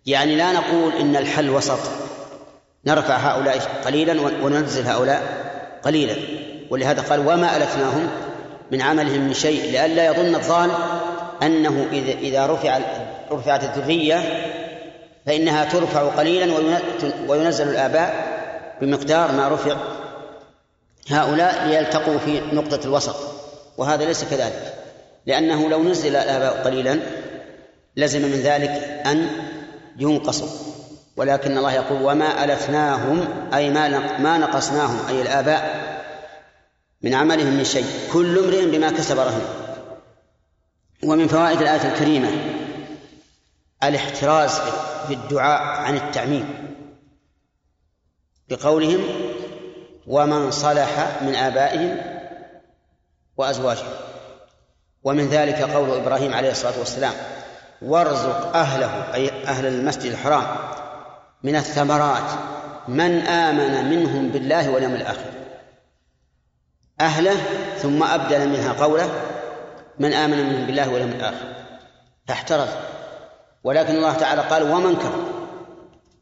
يعني لا نقول إن الحل وسط. نرفع هؤلاء قليلا وننزل هؤلاء قليلا. ولهذا قال وما ألتناهم من عملهم من شيء لئلا يظن الظان أنه إذا إذا رفع رفعت الذرية فإنها ترفع قليلا وينزل الآباء بمقدار ما رفع هؤلاء ليلتقوا في نقطة الوسط. وهذا ليس كذلك. لأنه لو نزل الآباء قليلا لزم من ذلك أن ينقصوا. ولكن الله يقول وما ألفناهم أي ما ما نقصناهم أي الآباء من عملهم من شيء. كل امرئ بما كسب رهن. ومن فوائد الآية الكريمة الاحتراز في الدعاء عن التعميم. بقولهم ومن صلح من آبائهم وأزواجهم. ومن ذلك قول إبراهيم عليه الصلاة والسلام وارزق أهله أي أهل المسجد الحرام من الثمرات من آمن منهم بالله واليوم الآخر. أهله ثم أبدل منها قوله من آمن منهم بالله واليوم الآخر. فاحترز. ولكن الله تعالى قال ومن كفر.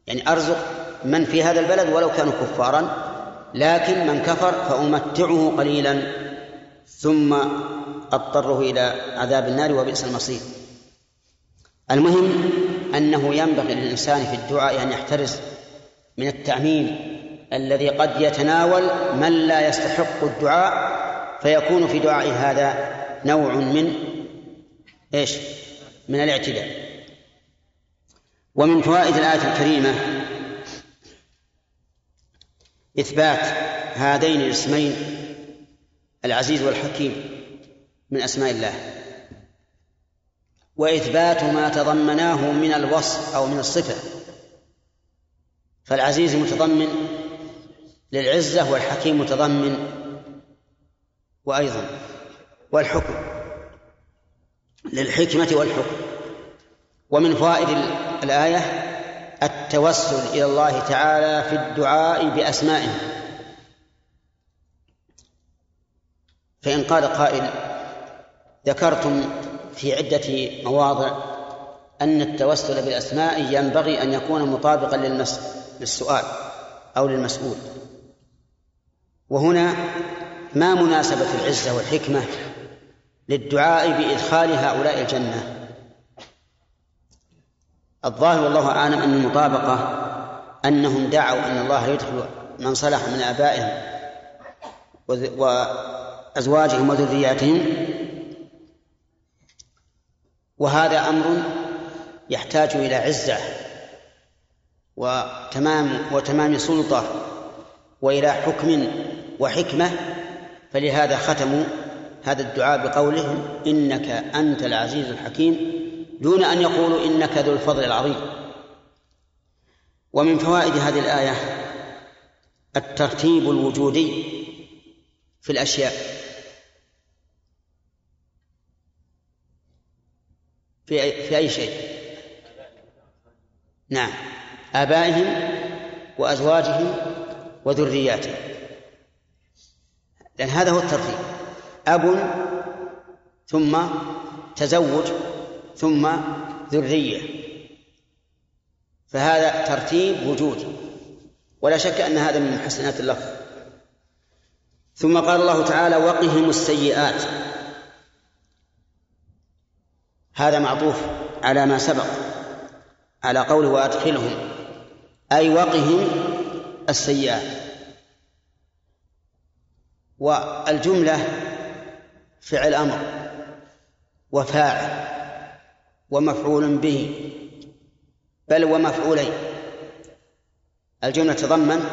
يعني أرزق من في هذا البلد ولو كانوا كفارا لكن من كفر فأمتعه قليلا. ثم أضطره إلى عذاب النار وبئس المصير. المهم أنه ينبغي للإنسان في الدعاء أن يحترز من التعميم الذي قد يتناول من لا يستحق الدعاء فيكون في دعائه هذا نوع من إيش؟ من الاعتداء. ومن فوائد الآية الكريمة إثبات هذين الاسمين العزيز والحكيم. من أسماء الله. وإثبات ما تضمناه من الوصف أو من الصفة. فالعزيز متضمن للعزة والحكيم متضمن وأيضا والحكم للحكمة والحكم. ومن فوائد الآية التوسل إلى الله تعالى في الدعاء بأسمائه. فإن قال قائل ذكرتم في عدة مواضع أن التوسل بالأسماء ينبغي أن يكون مطابقا للمس... للسؤال أو للمسؤول. وهنا ما مناسبة العزة والحكمة للدعاء بإدخال هؤلاء الجنة. الظاهر والله أعلم أن المطابقة أنهم دعوا أن الله يدخل من صلح من آبائهم وأزواجهم وذرياتهم وهذا أمر يحتاج إلى عزة وتمام وتمام سلطة وإلى حكم وحكمة فلهذا ختموا هذا الدعاء بقولهم إنك أنت العزيز الحكيم دون أن يقولوا إنك ذو الفضل العظيم. ومن فوائد هذه الآية الترتيب الوجودي في الأشياء. في أي, في أي شيء؟ نعم. آبائهم وأزواجهم وذرياتهم. لأن هذا هو الترتيب. أب ثم تزوج ثم ذرية. فهذا ترتيب وجودي ولا شك أن هذا من محسنات اللفظ. ثم قال الله تعالى وقهم السيئات. هذا معطوف على ما سبق على قوله وأدخلهم أي وقهم السيئات. والجملة فعل أمر وفاعل ومفعول به بل ومفعولين. الجملة تضمن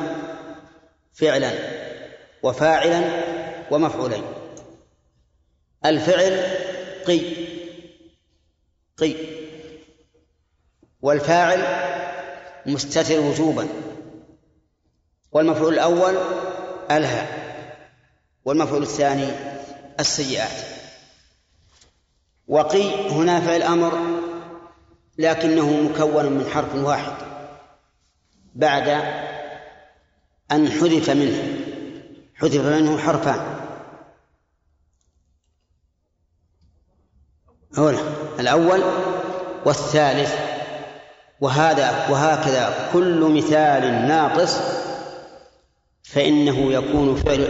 فعلا وفاعلا ومفعولين. الفعل قي. قي والفاعل مستتر وجوبا. والمفعول الأول ألهى والمفعول الثاني السيئات. وقي هنا فعل أمر لكنه مكون من حرف واحد بعد أن حذف منه. حذف منه حرفان. هنا. الأول والثالث وهذا وهكذا كل مثال ناقص فإنه يكون فعل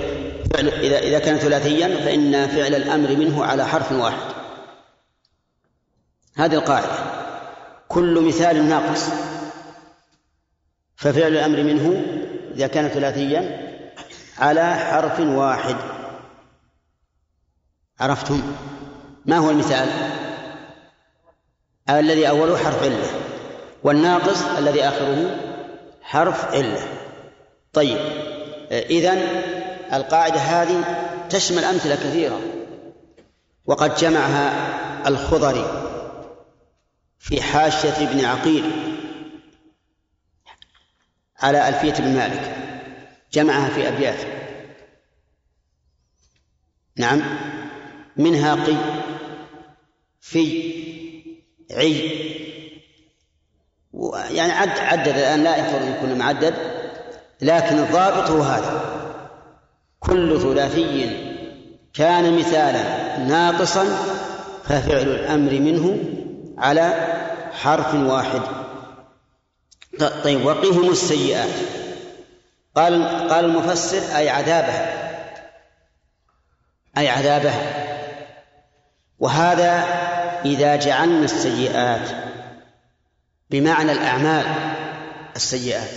فعل إذا إذا كان ثلاثيا فإن فعل الأمر منه على حرف واحد. هذه القاعدة. كل مثال ناقص ففعل الأمر منه إذا كان ثلاثيا على حرف واحد. عرفتم؟ ما هو المثال؟ الذي أوله حرف علة والناقص الذي آخره حرف علة. طيب إذن القاعدة هذه تشمل أمثلة كثيرة وقد جمعها الخضري في حاشية ابن عقيل على ألفية بن مالك جمعها في أبيات. نعم منها قي في عي يعني عد عدد الآن لا يحفظ من كل معدد لكن الضابط هو هذا. كل ثلاثي كان مثالا ناقصا ففعل الأمر منه على حرف واحد. طيب وقهم السيئات. قال قال المفسر أي عذابها أي عذابها وهذا إذا جعلنا السيئات بمعنى الأعمال السيئات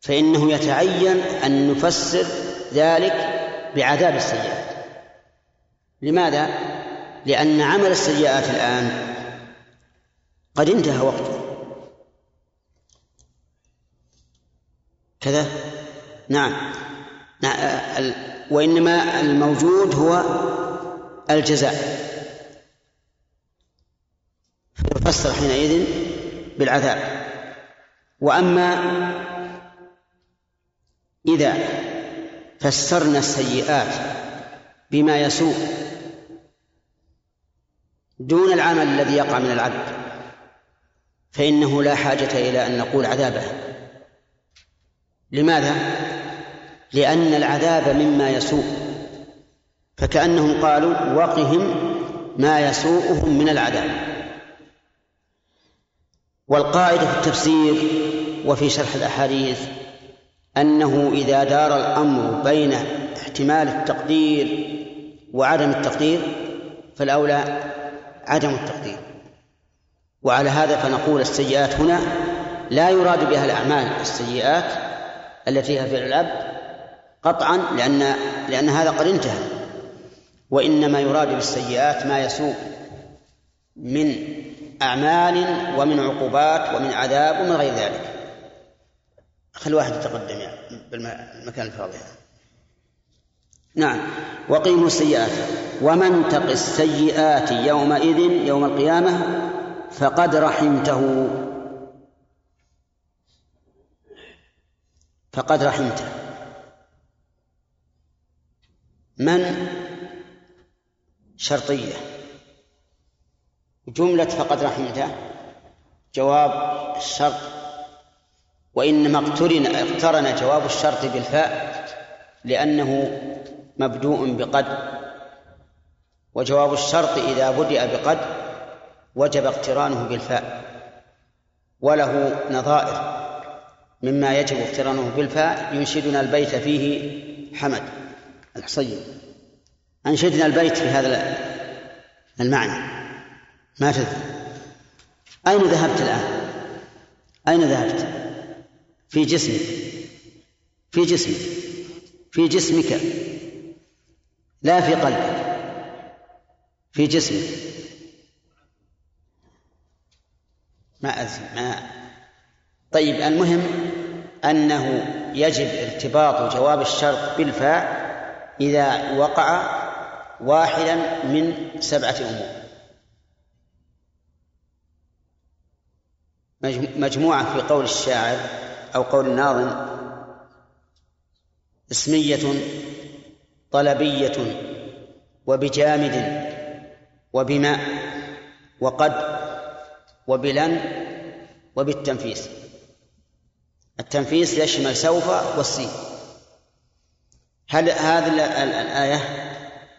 فإنه يتعين أن نفسر ذلك بعذاب السيئات لماذا؟ لأن عمل السيئات الآن قد انتهى وقته كذا نعم, نعم. وإنما الموجود هو الجزاء فيفسر حينئذ بالعذاب. وأما إذا فسرنا السيئات بما يسوء دون العمل الذي يقع من العبد فإنه لا حاجة إلى أن نقول عذابه. لماذا؟ لأن العذاب مما يسوء فكأنهم قالوا وقهم ما يسوءهم من العذاب. والقاعدة في التفسير وفي شرح الأحاديث أنه إذا دار الأمر بين احتمال التقدير وعدم التقدير فالأولى عدم التقدير. وعلى هذا فنقول السيئات هنا لا يراد بها الأعمال السيئات التي هي فعل العبد قطعا لأن لأن هذا قد انتهى. وإنما يراد بالسيئات ما يسوء من أعمال ومن عقوبات ومن عذاب ومن غير ذلك. خل واحد يتقدم يعني بالمكان الفاضي هذا. نعم. وقيموا السيئات. ومن تق السيئات يومئذ يوم القيامة فقد رحمته. فقد رحمته. من؟ شرطية. جملة فقد رحمته. جواب الشرط. وإنما اقترن اقترن جواب الشرط بالفاء لأنه مبدوء بقد. وجواب الشرط إذا بدأ بقد وجب اقترانه بالفاء. وله نظائر. مما يجب اقترانه بالفاء ينشدنا البيت فيه حمد. الحصين أنشدنا البيت في هذا المعنى. ما تذكر أين ذهبت الآن؟ أين ذهبت؟ في جسمك. في جسمك. في جسمك. لا في قلبك. في جسمك. ما أزل ما طيب المهم أنه يجب ارتباط جواب الشرط بالفاء إذا وقع واحدا من سبعة أمور. مجموعة في قول الشاعر أو قول الناظم. اسمية طلبية وبجامد وبماء وقد وبلن وبالتنفيس. التنفيس يشمل سوف والسين. هل هذه الآية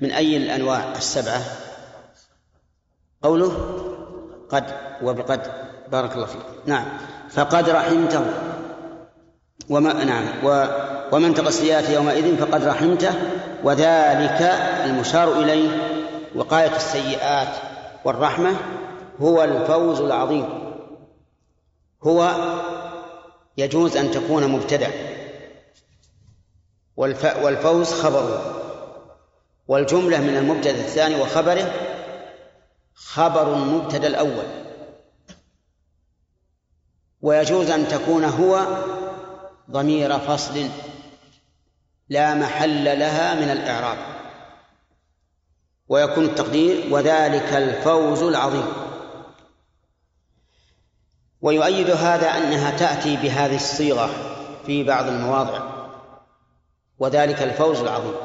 من أي الأنواع السبعة؟ قوله قد وبقد. بارك الله فيك. نعم. فقد رحمته. وما نعم. و ومن تقى يومئذ فقد رحمته وذلك المشار إليه وقاية السيئات والرحمة هو الفوز العظيم. هو يجوز أن تكون مبتدأ والفوز خبره والجملة من المبتدأ الثاني وخبره خبر المبتدأ الأول. ويجوز أن تكون هو ضمير فصل لا محل لها من الإعراب. ويكون التقدير وذلك الفوز العظيم. ويؤيد هذا أنها تأتي بهذه الصيغة في بعض المواضع وذلك الفوز العظيم.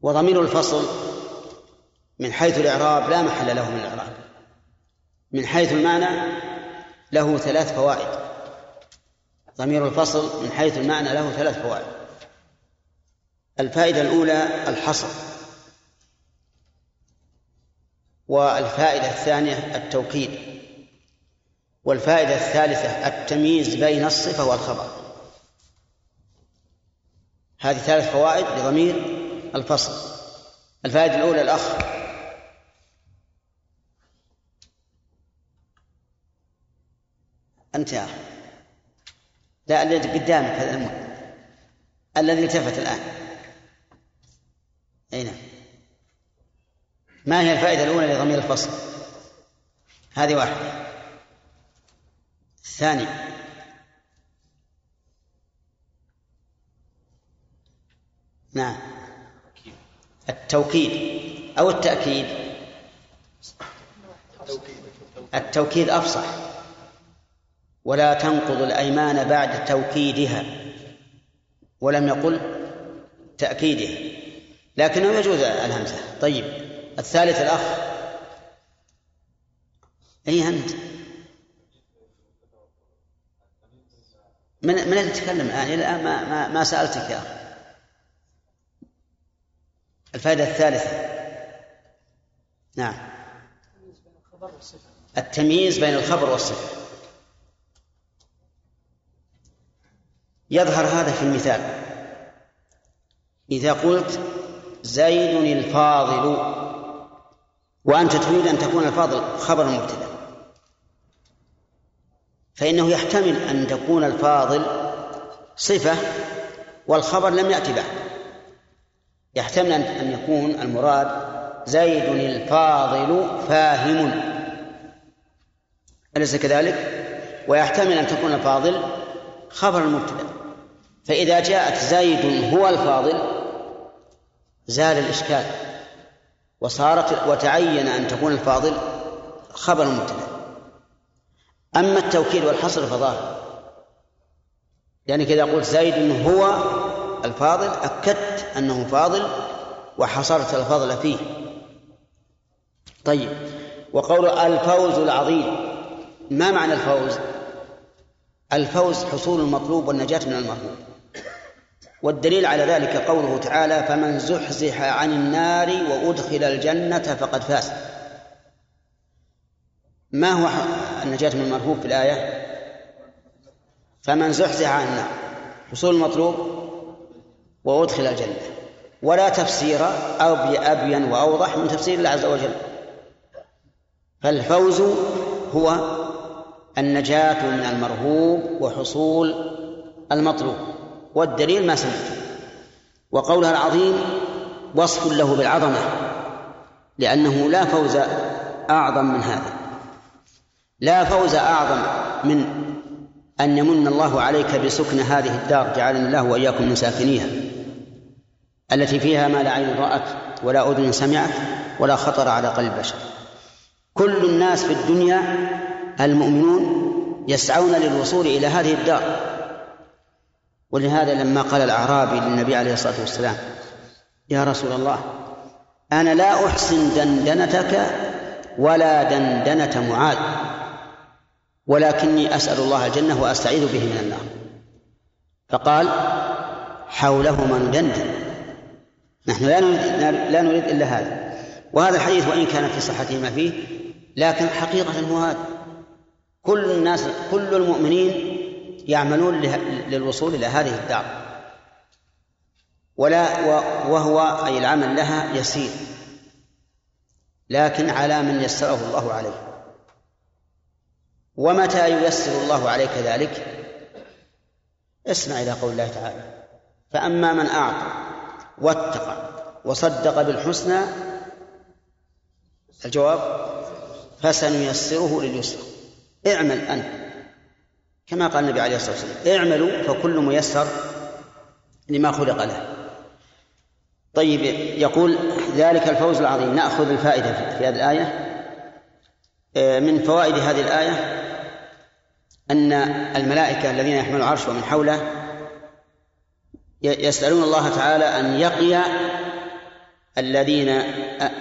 وضمير الفصل من حيث الإعراب لا محل له من الإعراب. من حيث المعنى له ثلاث فوائد. ضمير الفصل من حيث المعنى له ثلاث فوائد. الفائدة الأولى الحصر. والفائدة الثانية التوكيد. والفائدة الثالثة التمييز بين الصفة والخبر. هذه ثلاث فوائد لضمير الفصل. الفائدة الأولى الأخ. أنت يا أخي لا الذي قدامك هذا المهم الذي التفت الآن. أي نعم. ما هي الفائدة الأولى لضمير الفصل؟ هذه واحدة. الثاني نعم. التوكيد أو التأكيد. التوكيد أفصح. ولا تنقض الأيمان بعد توكيدها. ولم يقل تأكيدها. لكنه يجوز الهمزة. طيب الثالث الأخ. أي أنت؟ من من يتكلم الآن؟ إلى الآن ما ما, ما سألتك يا أخي. الفائدة الثالثة. نعم. التمييز بين الخبر والصفة. يظهر هذا في المثال. إذا قلت زيد الفاضل وأنت تريد أن تكون الفاضل خبر مبتدأ. فإنه يحتمل أن تكون الفاضل صفة والخبر لم يأتي بعد. يحتمل أن يكون المراد زيد الفاضل فاهم. أليس كذلك؟ ويحتمل أن تكون الفاضل خبر المبتدأ. فإذا جاءت زيد هو الفاضل زال الإشكال. وصارت وتعين أن تكون الفاضل خبر مبتدأ أما التوكيد والحصر فظاهر. يعني كذا قلت زيد هو الفاضل أكدت أنه فاضل وحصرت الفضل فيه. طيب وقول الفوز العظيم ما معنى الفوز؟ الفوز حصول المطلوب والنجاة من المرهوب والدليل على ذلك قوله تعالى فمن زحزح عن النار وأدخل الجنة فقد فاز. ما هو النجاة من المرهوب في الآية؟ فمن زحزح عن النار. حصول المطلوب وأدخل الجنة. ولا تفسير أبين وأوضح من تفسير الله عز وجل. فالفوز هو النجاة من المرهوب وحصول المطلوب والدليل ما سمعت. وقولها العظيم وصف له بالعظمة لأنه لا فوز أعظم من هذا. لا فوز أعظم من أن يمن الله عليك بسكن هذه الدار جعلنا الله وإياكم من ساكنيها التي فيها ما لا عين رأت ولا أذن سمعت ولا خطر على قلب بشر. كل الناس في الدنيا المؤمنون يسعون للوصول إلى هذه الدار. ولهذا لما قال الأعرابي للنبي عليه الصلاة والسلام يا رسول الله أنا لا أحسن دندنتك ولا دندنة معاذ ولكني أسأل الله الجنة وأستعيذ به من النار. فقال حولهما ندندن نحن لا نريد, لا نريد إلا هذا. وهذا الحديث وإن كان في صحته ما فيه لكن حقيقة هو هذا. كل الناس كل المؤمنين يعملون للوصول إلى هذه الدار. ولا وهو أي العمل لها يسير. لكن على من يسره الله عليه. ومتى ييسر الله عليك ذلك؟ اسمع إلى قول الله تعالى فأما من أعطى واتقى وصدق بالحسنى الجواب فسنيسره لليسر. اعمل أنت. كما قال النبي عليه الصلاة والسلام اعملوا فكل ميسر لما خلق له. طيب يقول ذلك الفوز العظيم. نأخذ الفائدة في هذه الآية. آه، من فوائد هذه الآية أن الملائكة الذين يحملون العرش ومن حوله يسألون الله تعالى أن يقي الذين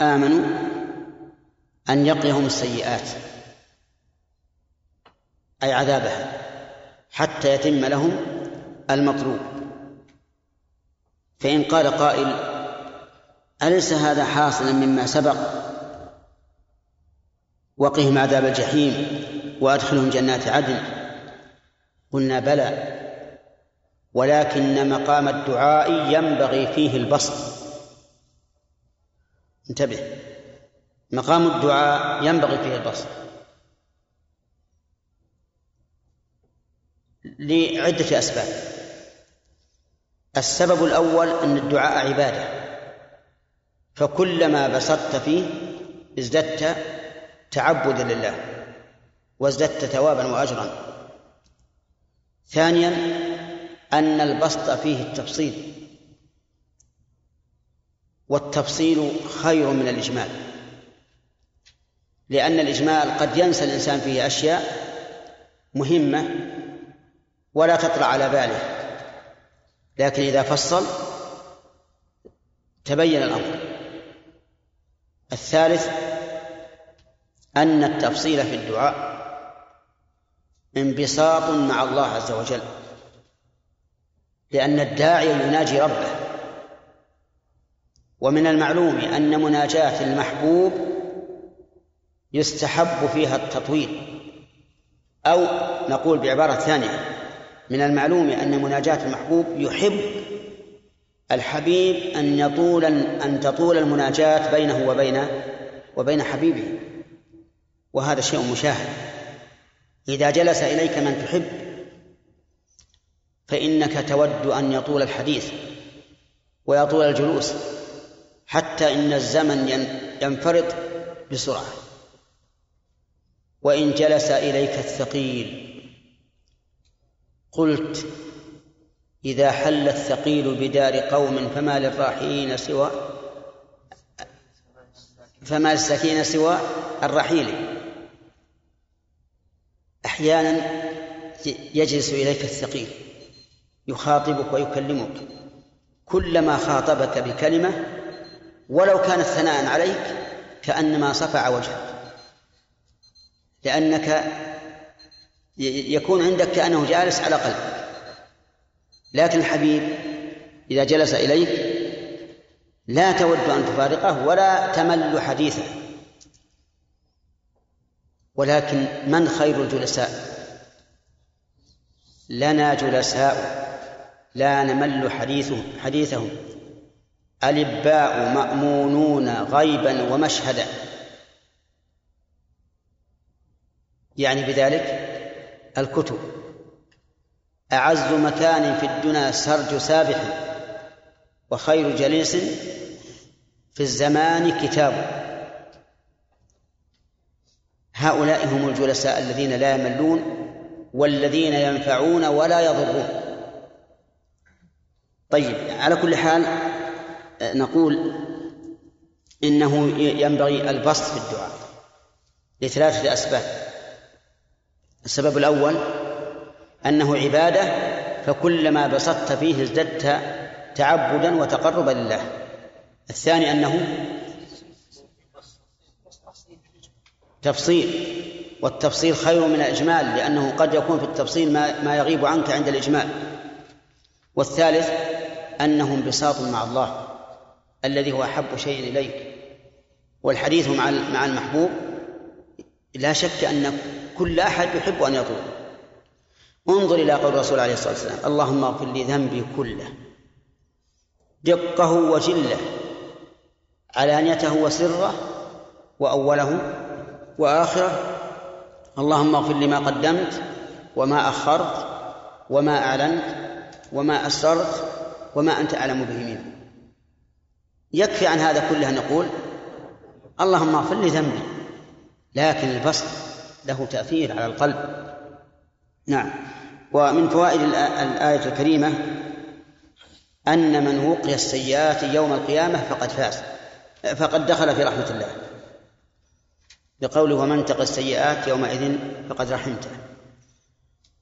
آمنوا أن يقيهم السيئات. أي عذابها حتى يتم لهم المطلوب. فإن قال قائل أليس هذا حاصلا مما سبق؟ وقهم عذاب الجحيم وأدخلهم جنات عدن. قلنا بلى ولكن مقام الدعاء ينبغي فيه البسط. انتبه مقام الدعاء ينبغي فيه البسط. لعدة أسباب. السبب الأول أن الدعاء عبادة. فكلما بسطت فيه ازددت تعبدا لله وازددت ثوابا وأجرا. ثانيا أن البسط فيه التفصيل. والتفصيل خير من الإجمال. لأن الإجمال قد ينسى الإنسان فيه أشياء مهمة ولا تطرا على باله. لكن إذا فصل تبين الأمر. الثالث أن التفصيل في الدعاء انبساط مع الله عز وجل. لأن الداعي يناجي ربه. ومن المعلوم أن مناجاة المحبوب يستحب فيها التطويل أو نقول بعبارة ثانية من المعلوم أن مناجاة المحبوب يحب الحبيب أن يطول أن تطول المناجاة بينه وبين وبين حبيبه. وهذا شيء مشاهد. إذا جلس إليك من تحب فإنك تود أن يطول الحديث ويطول الجلوس حتى إن الزمن ينفرط بسرعة. وإن جلس إليك الثقيل قلت إذا حل الثقيل بدار قوم فما للراحلين سوى فما للسكين سوى الرحيل. أحيانا يجلس إليك الثقيل يخاطبك ويكلمك كلما خاطبك بكلمة ولو كانت ثناء عليك كأنما صفع وجهك لأنك يكون عندك كأنه جالس على قلبك لكن الحبيب إذا جلس إليك لا تود أن تفارقه ولا تمل حديثه. ولكن من خير الجلساء؟ لنا جلساء لا نمل حديثه حديثهم. الإباء مأمونون غيبا ومشهدا. يعني بذلك الكتب. أعز مكان في الدنا سرج سابح وخير جليس في الزمان كتاب. هؤلاء هم الجلساء الذين لا يملون والذين ينفعون ولا يضرون. طيب على كل حال نقول إنه ينبغي البسط في الدعاء لثلاثة أسباب. السبب الأول أنه عبادة فكلما بسطت فيه ازددت تعبدا وتقربا لله. الثاني أنه تفصيل والتفصيل خير من الإجمال لأنه قد يكون في التفصيل ما, ما يغيب عنك عند الإجمال. والثالث أنه انبساط مع الله الذي هو أحب شيء إليك. والحديث مع مع المحبوب لا شك أن كل أحد يحب أن يطول انظر إلى قول الرسول عليه الصلاة والسلام اللهم اغفر لي ذنبي كله دقه وجله علانيته وسره وأوله وآخره. اللهم اغفر لي ما قدمت وما أخرت وما أعلنت وما أسررت وما أنت أعلم به منه. يكفي عن هذا كله أن نقول اللهم اغفر لي ذنبي لكن البسط له تأثير على القلب. نعم. ومن فوائد الآية الكريمة أن من وقي السيئات يوم القيامة فقد فاز فقد دخل في رحمة الله. بقوله ومن تق السيئات يومئذ فقد رحمته.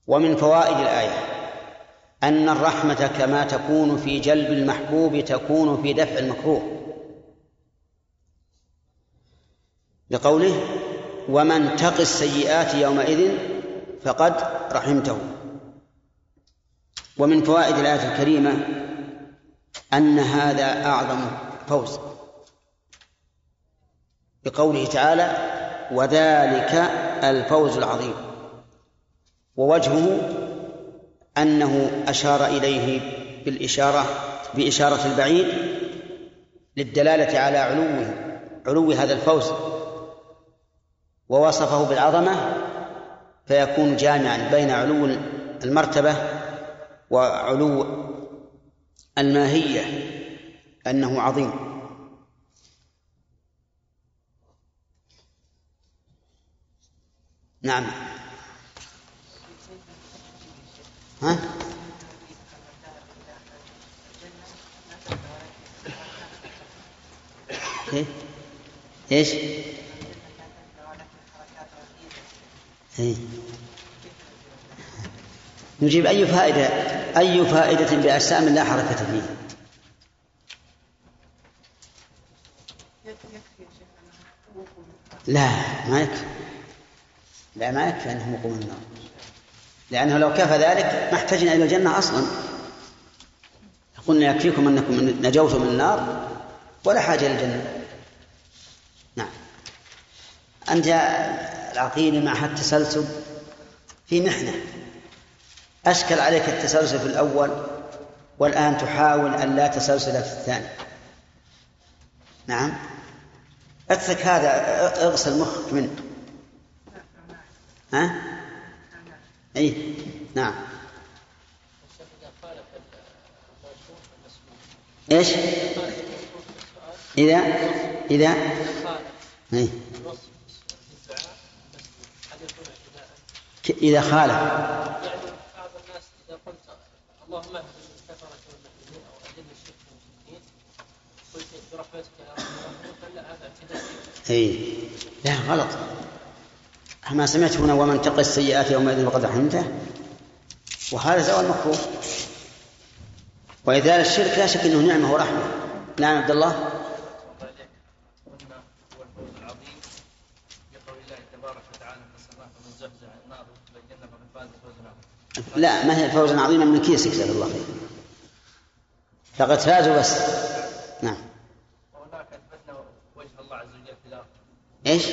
ومن فوائد الآية أن الرحمة كما تكون في جلب المحبوب تكون في دفع المكروه. لقوله ومن تق السيئات يومئذ فقد رحمته. ومن فوائد الآية الكريمة أن هذا أعظم فوز. بقوله تعالى وذلك الفوز العظيم. ووجهه أنه أشار إليه بالإشارة بإشارة البعيد للدلالة على علوه علو هذا الفوز. ووصفه بالعظمة فيكون جامعا بين علو المرتبة وعلو الماهية أنه عظيم نعم ها؟ إيه؟ إيش؟ إيه؟ نجيب أي فائدة أي فائدة بأجسام لا حركة فيها. لا ما يكفي. لا ما يكفي أنهم يقومون النار لأنه لو كفى ذلك ما احتجنا إلى الجنة أصلا. قلنا يكفيكم أنكم نجوتم من النار ولا حاجة إلى الجنة. نعم. أنت العقيل مع التسلسل في محنة. أشكل عليك التسلسل في الأول والآن تحاول أن لا تسلسل في الثاني. نعم. أترك هذا اغسل مخك منه. ها؟ اي نعم. إيش؟ إذا؟ إذا؟ إيه؟ إذا خالف يعني بعض الناس اذا قلت اللهم اهد الكفره والملحدين أو اذل الشرك والمشركين قلت برحمتك يا ارحم فلا هذا اعتداء اي لا غلط. ما سمعت هنا ومن تقي السيئات يومئذ فقد رحمته وهذا زوال مكروه. وإزالة الشرك لا شك أنه نعمة ورحمة. نعم عبد الله قلنا هو الفوز العظيم بقول الله تبارك وتعالى في السماء فمن زحزح عن النار وادخل الجنه فقد فاز فوزا عظيما لا ما هي فوزا عظيما من كيسك جزاك الله خير فقد فازوا بس نعم وهناك أثبتنا وجه الله عز وجل في الأرض إيش؟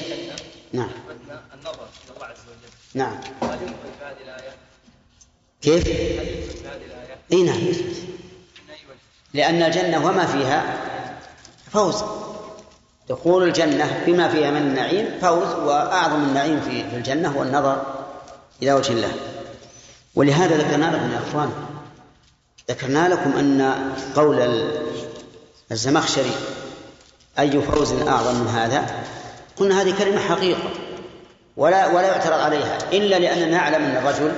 نعم أثبتنا النظر إلى الله عز وجل نعم هل يثبت في هذه الآية؟ كيف؟ هل يثبت في هذه الآية؟ إي نعم؟ لأن الجنة وما فيها فوز دخول الجنة بما فيها من النعيم فوز وأعظم النعيم في في الجنة هو النظر إلى وجه الله ولهذا ذكرنا لكم يا أخوان ذكرنا لكم أن قول الزمخشري أي فوز أعظم من هذا؟ قلنا هذه كلمة حقيقة ولا ولا يعترض عليها إلا لأننا نعلم أن الرجل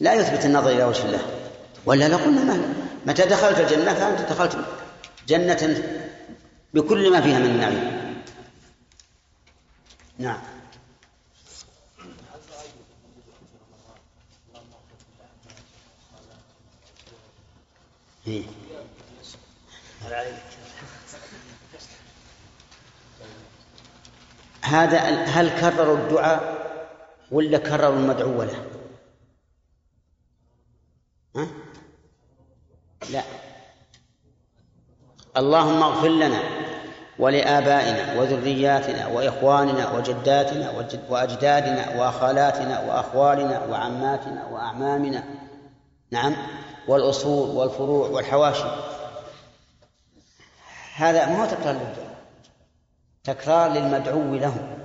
لا يثبت النظر إلى وجه الله. ولا لقلنا ما متى دخلت الجنة؟ فأنت دخلت جنة بكل ما فيها من النعيم نعم. هذا هل كرروا الدعاء ولا كرروا المدعو له؟ ها؟ لا اللهم اغفر لنا ولآبائنا وذرياتنا وإخواننا وجداتنا وجد وأجدادنا وخالاتنا وأخوالنا وعماتنا وأعمامنا نعم والأصول والفروع والحواشي. هذا ما هو تكرار للدعاء. تكرار للمدعو له.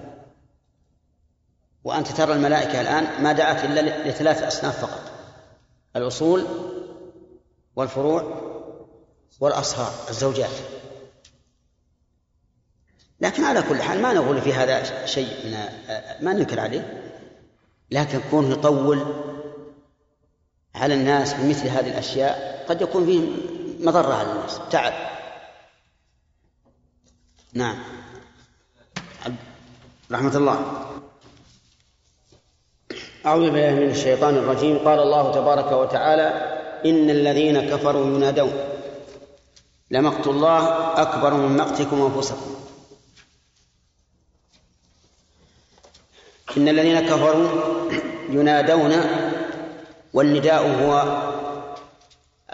وأنت ترى الملائكة الآن ما دعت إلا لثلاث أصناف فقط. الأصول والفروع والأصهار الزوجات. لكن على كل حال ما نقول في هذا شيء من ما ننكر عليه. لكن كونه يطول على الناس بمثل هذه الأشياء قد يكون فيه مضرة على الناس. تعب. نعم. رحمة الله. أعوذ بالله من الشيطان الرجيم. قال الله تبارك وتعالى إن الذين كفروا ينادون. لمقت الله أكبر من مقتكم أنفسكم. إن الذين كفروا ينادون والنداء هو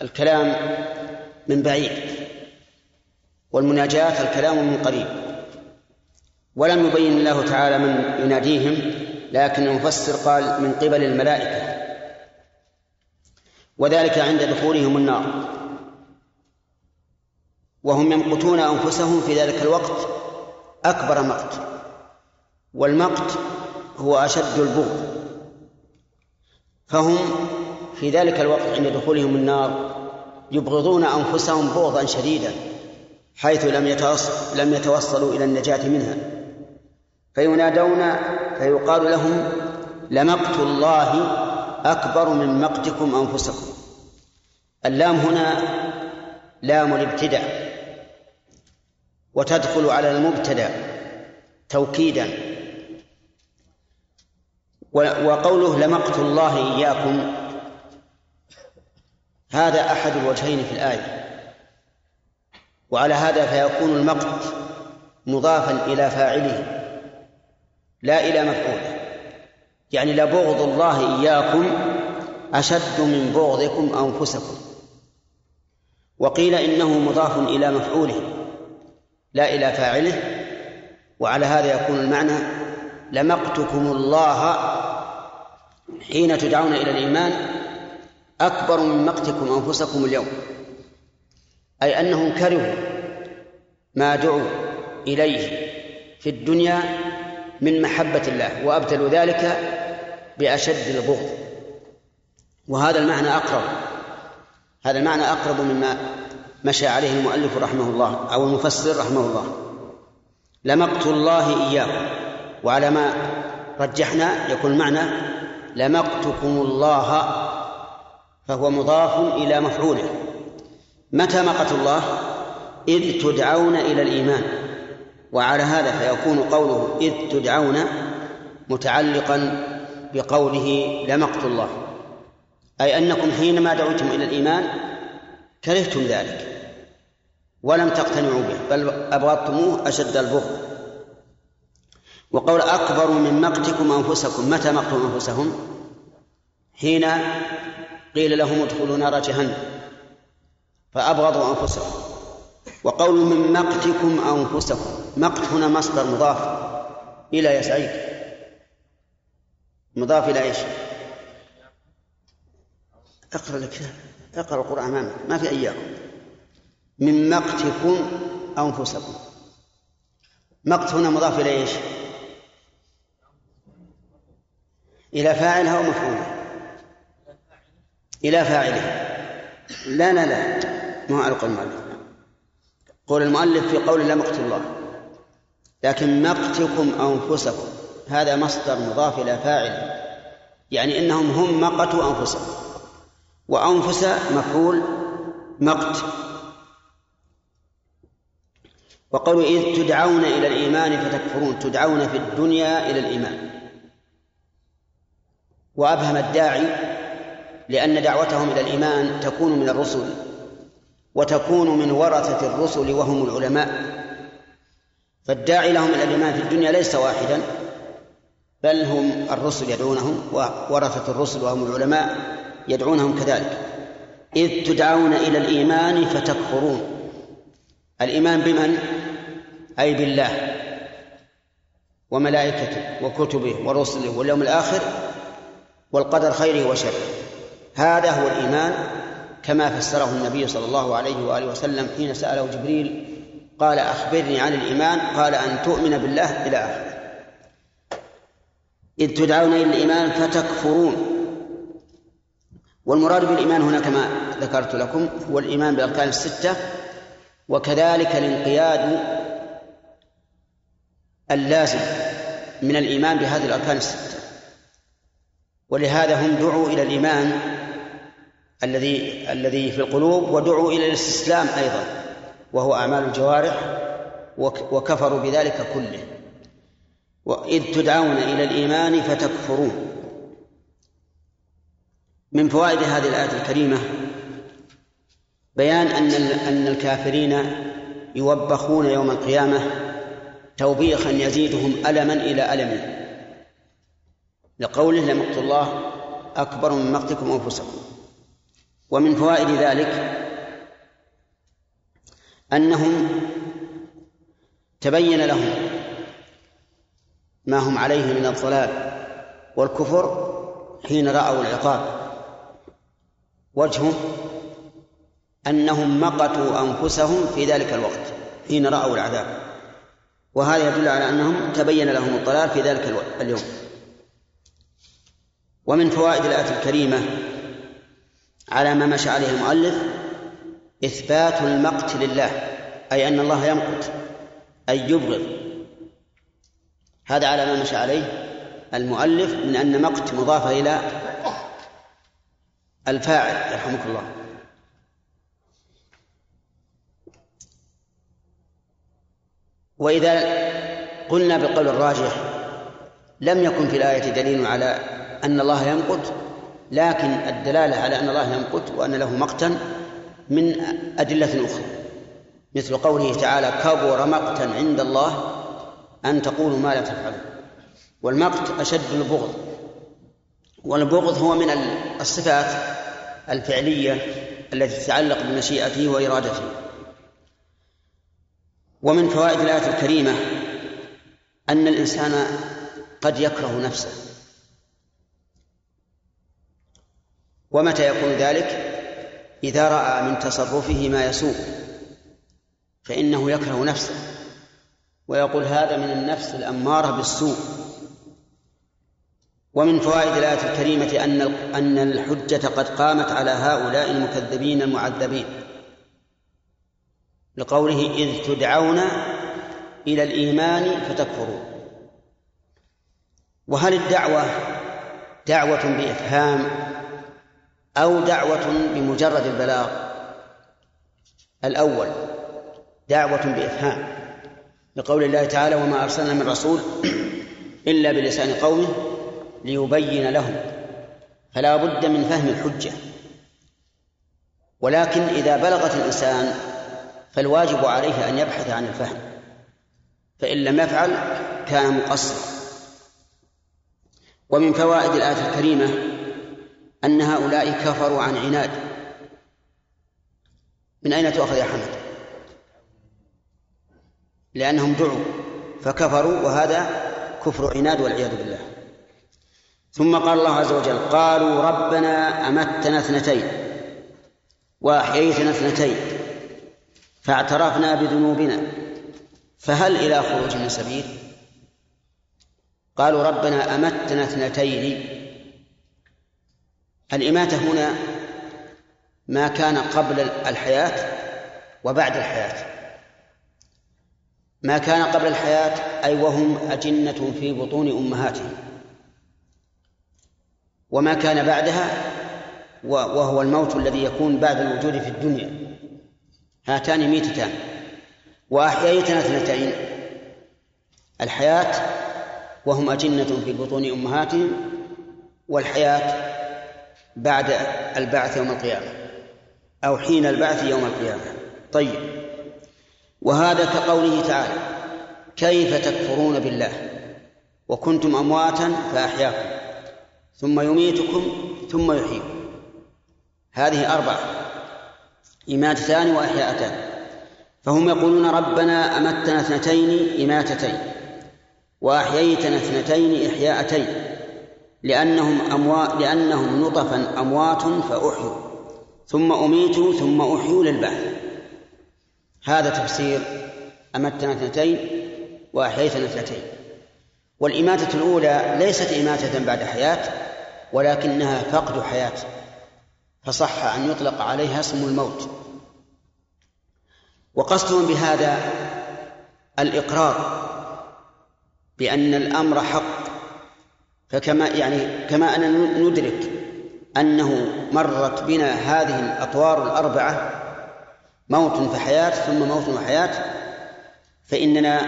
الكلام من بعيد والمناجاة الكلام من قريب. ولم يبين الله تعالى من يناديهم لكن المفسر قال من قبل الملائكة. وذلك عند دخولهم النار. وهم يمقتون أنفسهم في ذلك الوقت أكبر مقت. والمقت هو أشد البغض. فهم في ذلك الوقت عند دخولهم النار يبغضون أنفسهم بغضا شديدا حيث لم لم يتوصلوا إلى النجاة منها. فينادون فيقال لهم لمقت الله أكبر من مقتكم أنفسكم. اللام هنا لام الابتداء وتدخل على المبتدأ توكيدا. وقوله لمقت الله إياكم هذا أحد الوجهين في الآية. وعلى هذا فيكون المقت مضافا إلى فاعله. لا إلى مفعوله. يعني لبغض الله إياكم أشد من بغضكم أنفسكم. وقيل إنه مضاف إلى مفعوله لا إلى فاعله. وعلى هذا يكون المعنى لمقتكم الله حين تدعون إلى الإيمان أكبر من مقتكم أنفسكم اليوم. أي أنهم كرهوا ما دعوا إليه في الدنيا من محبة الله وأبتلوا ذلك بأشد البغض. وهذا المعنى أقرب. هذا المعنى أقرب مما مشى عليه المؤلف رحمه الله أو المفسر رحمه الله. لمقت الله إياكم وعلى ما رجحنا يكون المعنى لمقتكم الله فهو مضاف إلى مفعوله. متى مقت الله؟ إذ تدعون إلى الإيمان. وعلى هذا فيكون قوله إذ تدعون متعلقا بقوله لمقت الله. أي أنكم حينما دعوتم إلى الإيمان كرهتم ذلك ولم تقتنعوا به بل أبغضتموه أشد البغض. وقول أكبر من مقتكم أنفسكم متى مقتم أنفسهم؟ حين قيل لهم ادخلوا نار جهنم فأبغضوا أنفسهم. وقول من مقتكم أنفسكم مقت هنا مصدر مضاف إلى يا سعيد. مضاف إلى إيش؟ اقرأ الكتاب اقرأ القرآن أمامك ما في أياكم من مقتكم أنفسكم. مقت هنا مضاف إلى إيش؟ إلى فاعلها ومفعولها إلى فاعله. لا لا لا. ما على قول المؤلف. قول المؤلف في قول لا مقت الله. لكن مقتكم أنفسكم. هذا مصدر مضاف إلى فاعل. يعني إنهم هم مقتوا أنفسهم. وأنفس مفعول مقت. وقالوا إذ تدعون إلى الإيمان فتكفرون. تدعون في الدنيا إلى الإيمان. وأبهم الداعي لأن دعوتهم إلى الإيمان تكون من الرسل وتكون من ورثة الرسل وهم العلماء. فالداعي لهم إلى الإيمان في الدنيا ليس واحدا بل هم الرسل يدعونهم وورثة الرسل وهم العلماء يدعونهم كذلك. إذ تدعون إلى الإيمان فتكفرون. الإيمان بمن؟ أي بالله وملائكته وكتبه ورسله واليوم الآخر والقدر خيره وشره. هذا هو الإيمان كما فسره النبي صلى الله عليه وآله وسلم حين سأله جبريل قال أخبرني عن الإيمان قال أن تؤمن بالله إلى آخره. إذ تدعون إلى الإيمان فتكفرون. والمراد بالإيمان هنا كما ذكرت لكم هو الإيمان بالأركان الستة وكذلك الانقياد اللازم من الإيمان بهذه الأركان الستة. ولهذا هم دعوا إلى الإيمان الذي الذي في القلوب ودعوا إلى الاستسلام أيضا وهو أعمال الجوارح وكفروا بذلك كله. وإذ تدعون إلى الإيمان فتكفرون. من فوائد هذه الآية الكريمة بيان أن أن الكافرين يوبخون يوم القيامة توبيخا يزيدهم ألما إلى ألم. لقوله لمقت الله أكبر من مقتكم أنفسكم. ومن فوائد ذلك أنهم تبين لهم ما هم عليه من الضلال والكفر حين رأوا العقاب. وجهه أنهم مقتوا أنفسهم في ذلك الوقت حين رأوا العذاب. وهذا يدل على أنهم تبين لهم الضلال في ذلك اليوم. ومن فوائد الآية الكريمة على ما مشى عليه المؤلف إثبات المقت لله أي أن الله يمقت أي يبغض. هذا على ما مشى عليه المؤلف من أن مقت مضافة إلى الفاعل يرحمك الله. وإذا قلنا بالقول الراجح لم يكن في الآية دليل على أن الله يمقت لكن الدلالة على أن الله يمقت وأن له مقتا من أدلة أخرى مثل قوله تعالى كبر مقتا عند الله أن تقولوا ما لا تفعلون والمقت أشد البغض والبغض هو من الصفات الفعلية التي تتعلق بمشيئته وإرادته. ومن فوائد الآية الكريمة أن الإنسان قد يكره نفسه. ومتى يكون ذلك؟ إذا رأى من تصرفه ما يسوء فإنه يكره نفسه ويقول هذا من النفس الأمارة بالسوء. ومن فوائد الآية الكريمة أن أن الحجة قد قامت على هؤلاء المكذبين المعذبين. لقوله إذ تدعون إلى الإيمان فتكفرون وهل الدعوة دعوة بإفهام أو دعوة بمجرد البلاغ. الأول دعوة بإفهام. لقول الله تعالى وما أرسلنا من رسول إلا بلسان قومه ليبين لهم. فلا بد من فهم الحجة. ولكن إذا بلغت الإنسان فالواجب عليه أن يبحث عن الفهم. فإن لم يفعل كان مقصرا. ومن فوائد الآية الكريمة أن هؤلاء كفروا عن عناد. من أين تؤخذ يا حمد؟ لأنهم دعوا فكفروا وهذا كفر عناد والعياذ بالله. ثم قال الله عز وجل قالوا ربنا أمتنا اثنتين وأحييتنا اثنتين فاعترفنا بذنوبنا فهل إلى خروج من سبيل؟ قالوا ربنا أمتنا اثنتين. الإماتة هنا ما كان قبل الحياة وبعد الحياة. ما كان قبل الحياة أي وهم أجنة في بطون أمهاتهم. وما كان بعدها وهو الموت الذي يكون بعد الوجود في الدنيا. هاتان ميتتان. وأحييتنا اثنتين. الحياة وهم أجنة في بطون أمهاتهم والحياة بعد البعث يوم القيامة أو حين البعث يوم القيامة. طيب. وهذا كقوله تعالى كيف تكفرون بالله؟ وكنتم أمواتا فأحياكم. ثم يميتكم ثم يحييكم. هذه أربعة. إماتتان وإحياءتان. فهم يقولون ربنا أمتنا اثنتين إماتتين وأحييتنا اثنتين إحياءتين. لأنهم أموات لأنهم نطفا أموات فأحيوا. ثم أميتوا ثم أحيوا للبعث. هذا تفسير أمتنا اثنتين وأحييتنا اثنتين. والإماتة الأولى ليست إماتة بعد حياة ولكنها فقد حياة. فصح أن يطلق عليها اسم الموت. وقصدهم بهذا الإقرار بأن الأمر حق. فكما يعني كما أننا ندرك أنه مرت بنا هذه الأطوار الأربعة موت فحياة ثم موت وحياة فإننا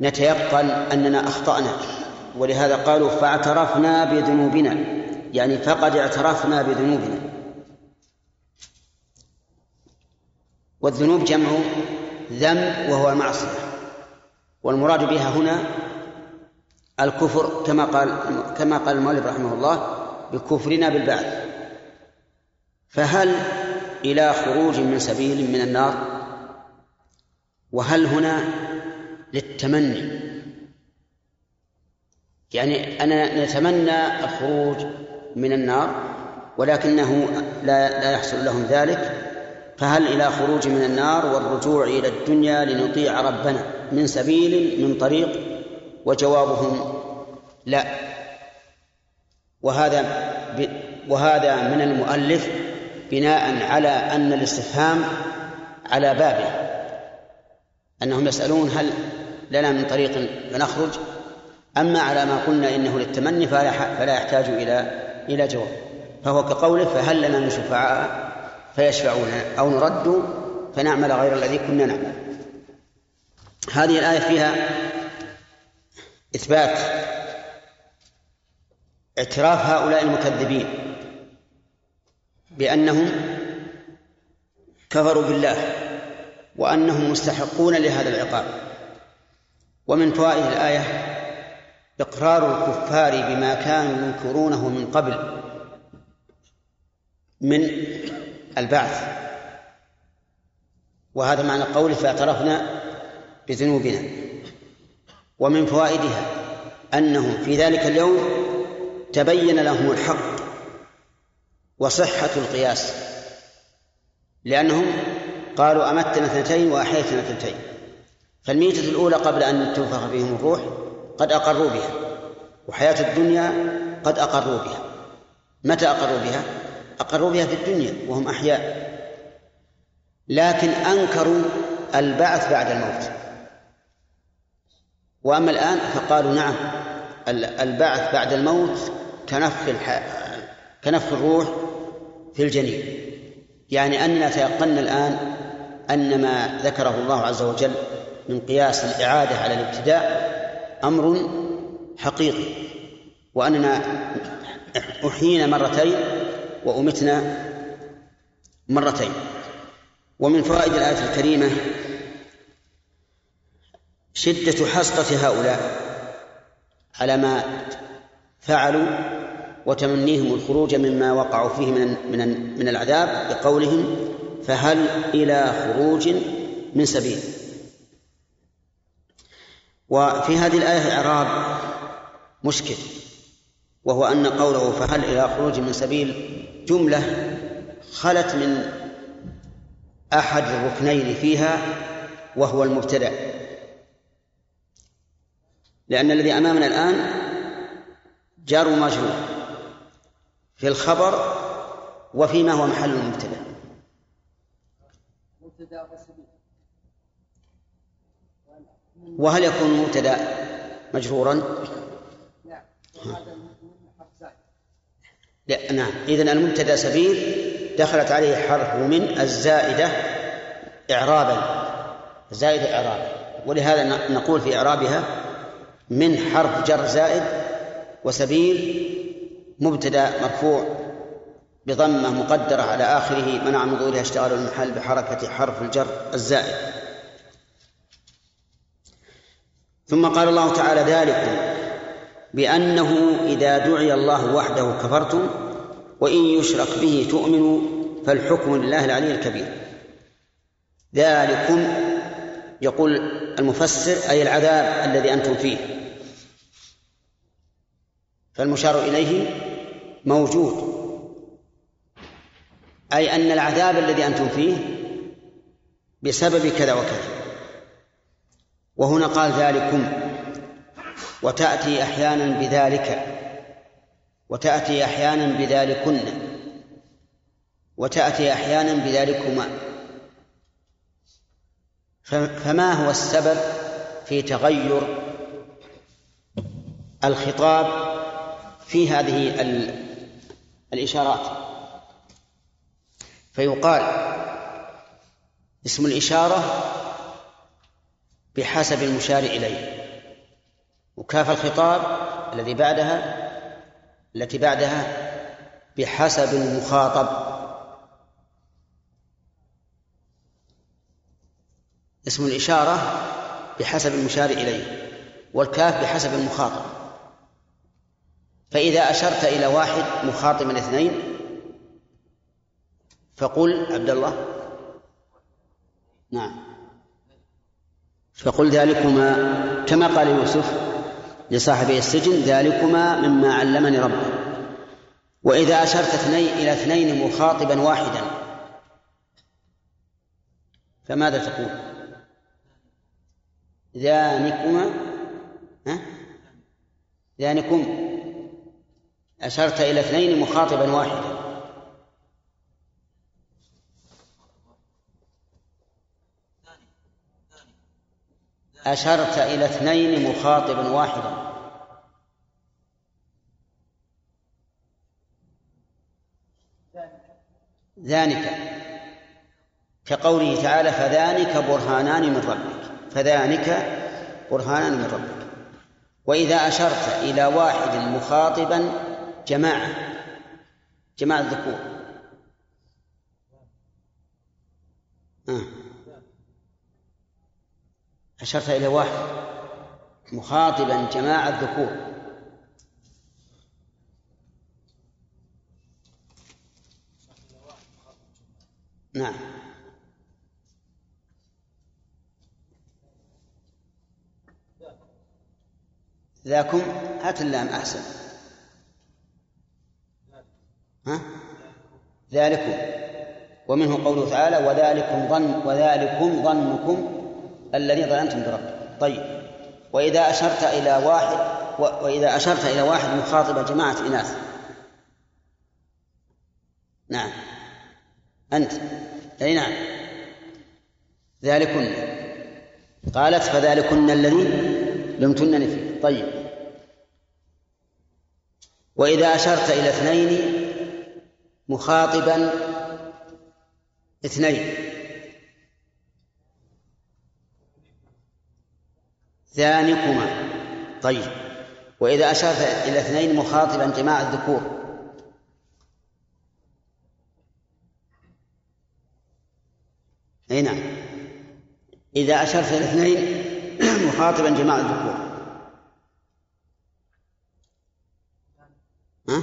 نتيقن أننا أخطأنا. ولهذا قالوا فاعترفنا بذنوبنا يعني فقد اعترفنا بذنوبنا. والذنوب جمع ذنب وهو المعصية والمراد بها هنا الكفر كما قال كما قال المؤلف رحمه الله بكفرنا بالبعث. فهل إلى خروج من سبيل من النار؟ وهل هنا للتمني؟ يعني أنا نتمنى الخروج من النار ولكنه لا لا يحصل لهم ذلك. فهل إلى خروج من النار والرجوع إلى الدنيا لنطيع ربنا من سبيل من طريق وجوابهم لا. وهذا وهذا من المؤلف بناء على أن الاستفهام على بابه. أنهم يسألون هل لنا من طريق فنخرج أما على ما قلنا إنه للتمني فلا يحتاج إلى إلى جواب. فهو كقوله فهل لنا من شفعاء فيشفعون أو نرد فنعمل غير الذي كنا نعمل. هذه الآية فيها إثبات اعتراف هؤلاء المكذبين بأنهم كفروا بالله وأنهم مستحقون لهذا العقاب. ومن فوائد الآية إقرار الكفار بما كانوا ينكرونه من قبل من البعث. وهذا معنى قوله فاعترفنا بذنوبنا. ومن فوائدها أنهم في ذلك اليوم تبين لهم الحق وصحة القياس لأنهم قالوا أمتنا اثنتين وأحييتنا اثنتين فالميتة الأولى قبل أن تنفخ فيهم الروح قد أقروا بها وحياة الدنيا قد أقروا بها. متى أقروا بها؟ أقروا بها في الدنيا وهم أحياء. لكن أنكروا البعث بعد الموت. وأما الآن فقالوا نعم البعث بعد الموت كنفخ كنفخ الروح في الجنين. يعني أننا تيقنا الآن أن ما ذكره الله عز وجل من قياس الإعادة على الابتداء أمر حقيقي وأننا أحيينا مرتين وأمتنا مرتين. ومن فوائد الآية الكريمة شدة حسرة هؤلاء على ما فعلوا وتمنيهم الخروج مما وقعوا فيه من من من العذاب بقولهم فهل إلى خروج من سبيل؟ وفي هذه الآية إعراب مشكل وهو أن قوله فهل إلى خروج من سبيل جملة خلت من أحد الركنين فيها وهو المبتدأ. لأن الذي أمامنا الآن جار ومجرور في الخبر وفيما هو محل المبتدأ. وهل يكون المبتدأ مجرورا؟ لا. نعم. إذن المبتدأ سبيل دخلت عليه حرف من الزائدة إعرابا. زائدة إعرابا ولهذا نقول في إعرابها من حرف جر زائد وسبيل مبتدأ مرفوع بضمة مقدرة على آخره. منع من ظهورها اشتغال المحل بحركة حرف الجر الزائد. ثم قال الله تعالى ذلكم بأنه إذا دعي الله وحده كفرتم وإن يشرك به تؤمنوا فالحكم لله العلي الكبير. ذلكم يقول المفسر أي العذاب الذي أنتم فيه. فالمشار إليه موجود. أي أن العذاب الذي أنتم فيه بسبب كذا وكذا. وهنا قال ذلكم وتأتي أحيانا بذلك وتأتي أحيانا بذلكن وتأتي أحيانا بذلكما. فما هو السبب في تغير الخطاب في هذه الإشارات؟ فيقال اسم الإشارة بحسب المشار إليه. وكاف الخطاب الذي بعدها التي بعدها بحسب المخاطب. اسم الإشارة بحسب المشار إليه والكاف بحسب المخاطب. فإذا أشرت إلى واحد مخاطب من اثنين فقل عبد الله. نعم. فقل ذلكما كما قال يوسف لصاحبي السجن ذلكما مما علمني ربي وإذا أشرت اثنين إلى اثنين مخاطبا واحدا فماذا تقول؟ ذانكما ها؟ ذانكم. أشرت إلى اثنين مخاطبا واحدا. أشرت إلى اثنين مخاطبا واحدا. ذلك كقوله تعالى فذلك برهانان من ربك. فذلك برهانان من ربك. وإذا أشرت إلى واحد مخاطبا جماعة جماعة الذكور. آه. أشرت إلى واحد مخاطبا جماعة الذكور. نعم. ذاكم هات اللام أحسن. ها؟ ذلكم. ومنه قوله تعالى وذلكم ظن وذلكم ظنكم الذي ظننتم بربكم. طيب. وإذا أشرت إلى واحد وإذا أشرت إلى واحد مخاطب جماعة إناث. نعم. أنت. أي نعم. ذلكن. قالت فذلكن الذي لمتنني فيه. طيب. وإذا أشرت إلى اثنين مخاطبا اثنين. ثانكما طيب. وإذا أشرت إلى اثنين مخاطبا جماعة الذكور. أي نعم. إذا أشرت إلى اثنين مخاطبا جماعة الذكور. ها؟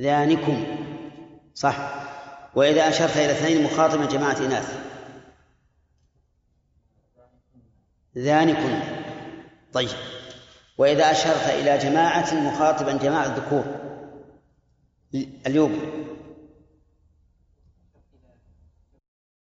ذانكم. صح. وإذا أشرت إلى اثنين مخاطبا جماعة إناث. ذانكم. طيب. وإذا أشرت إلى جماعة مخاطبا جماعة الذكور. اليوم.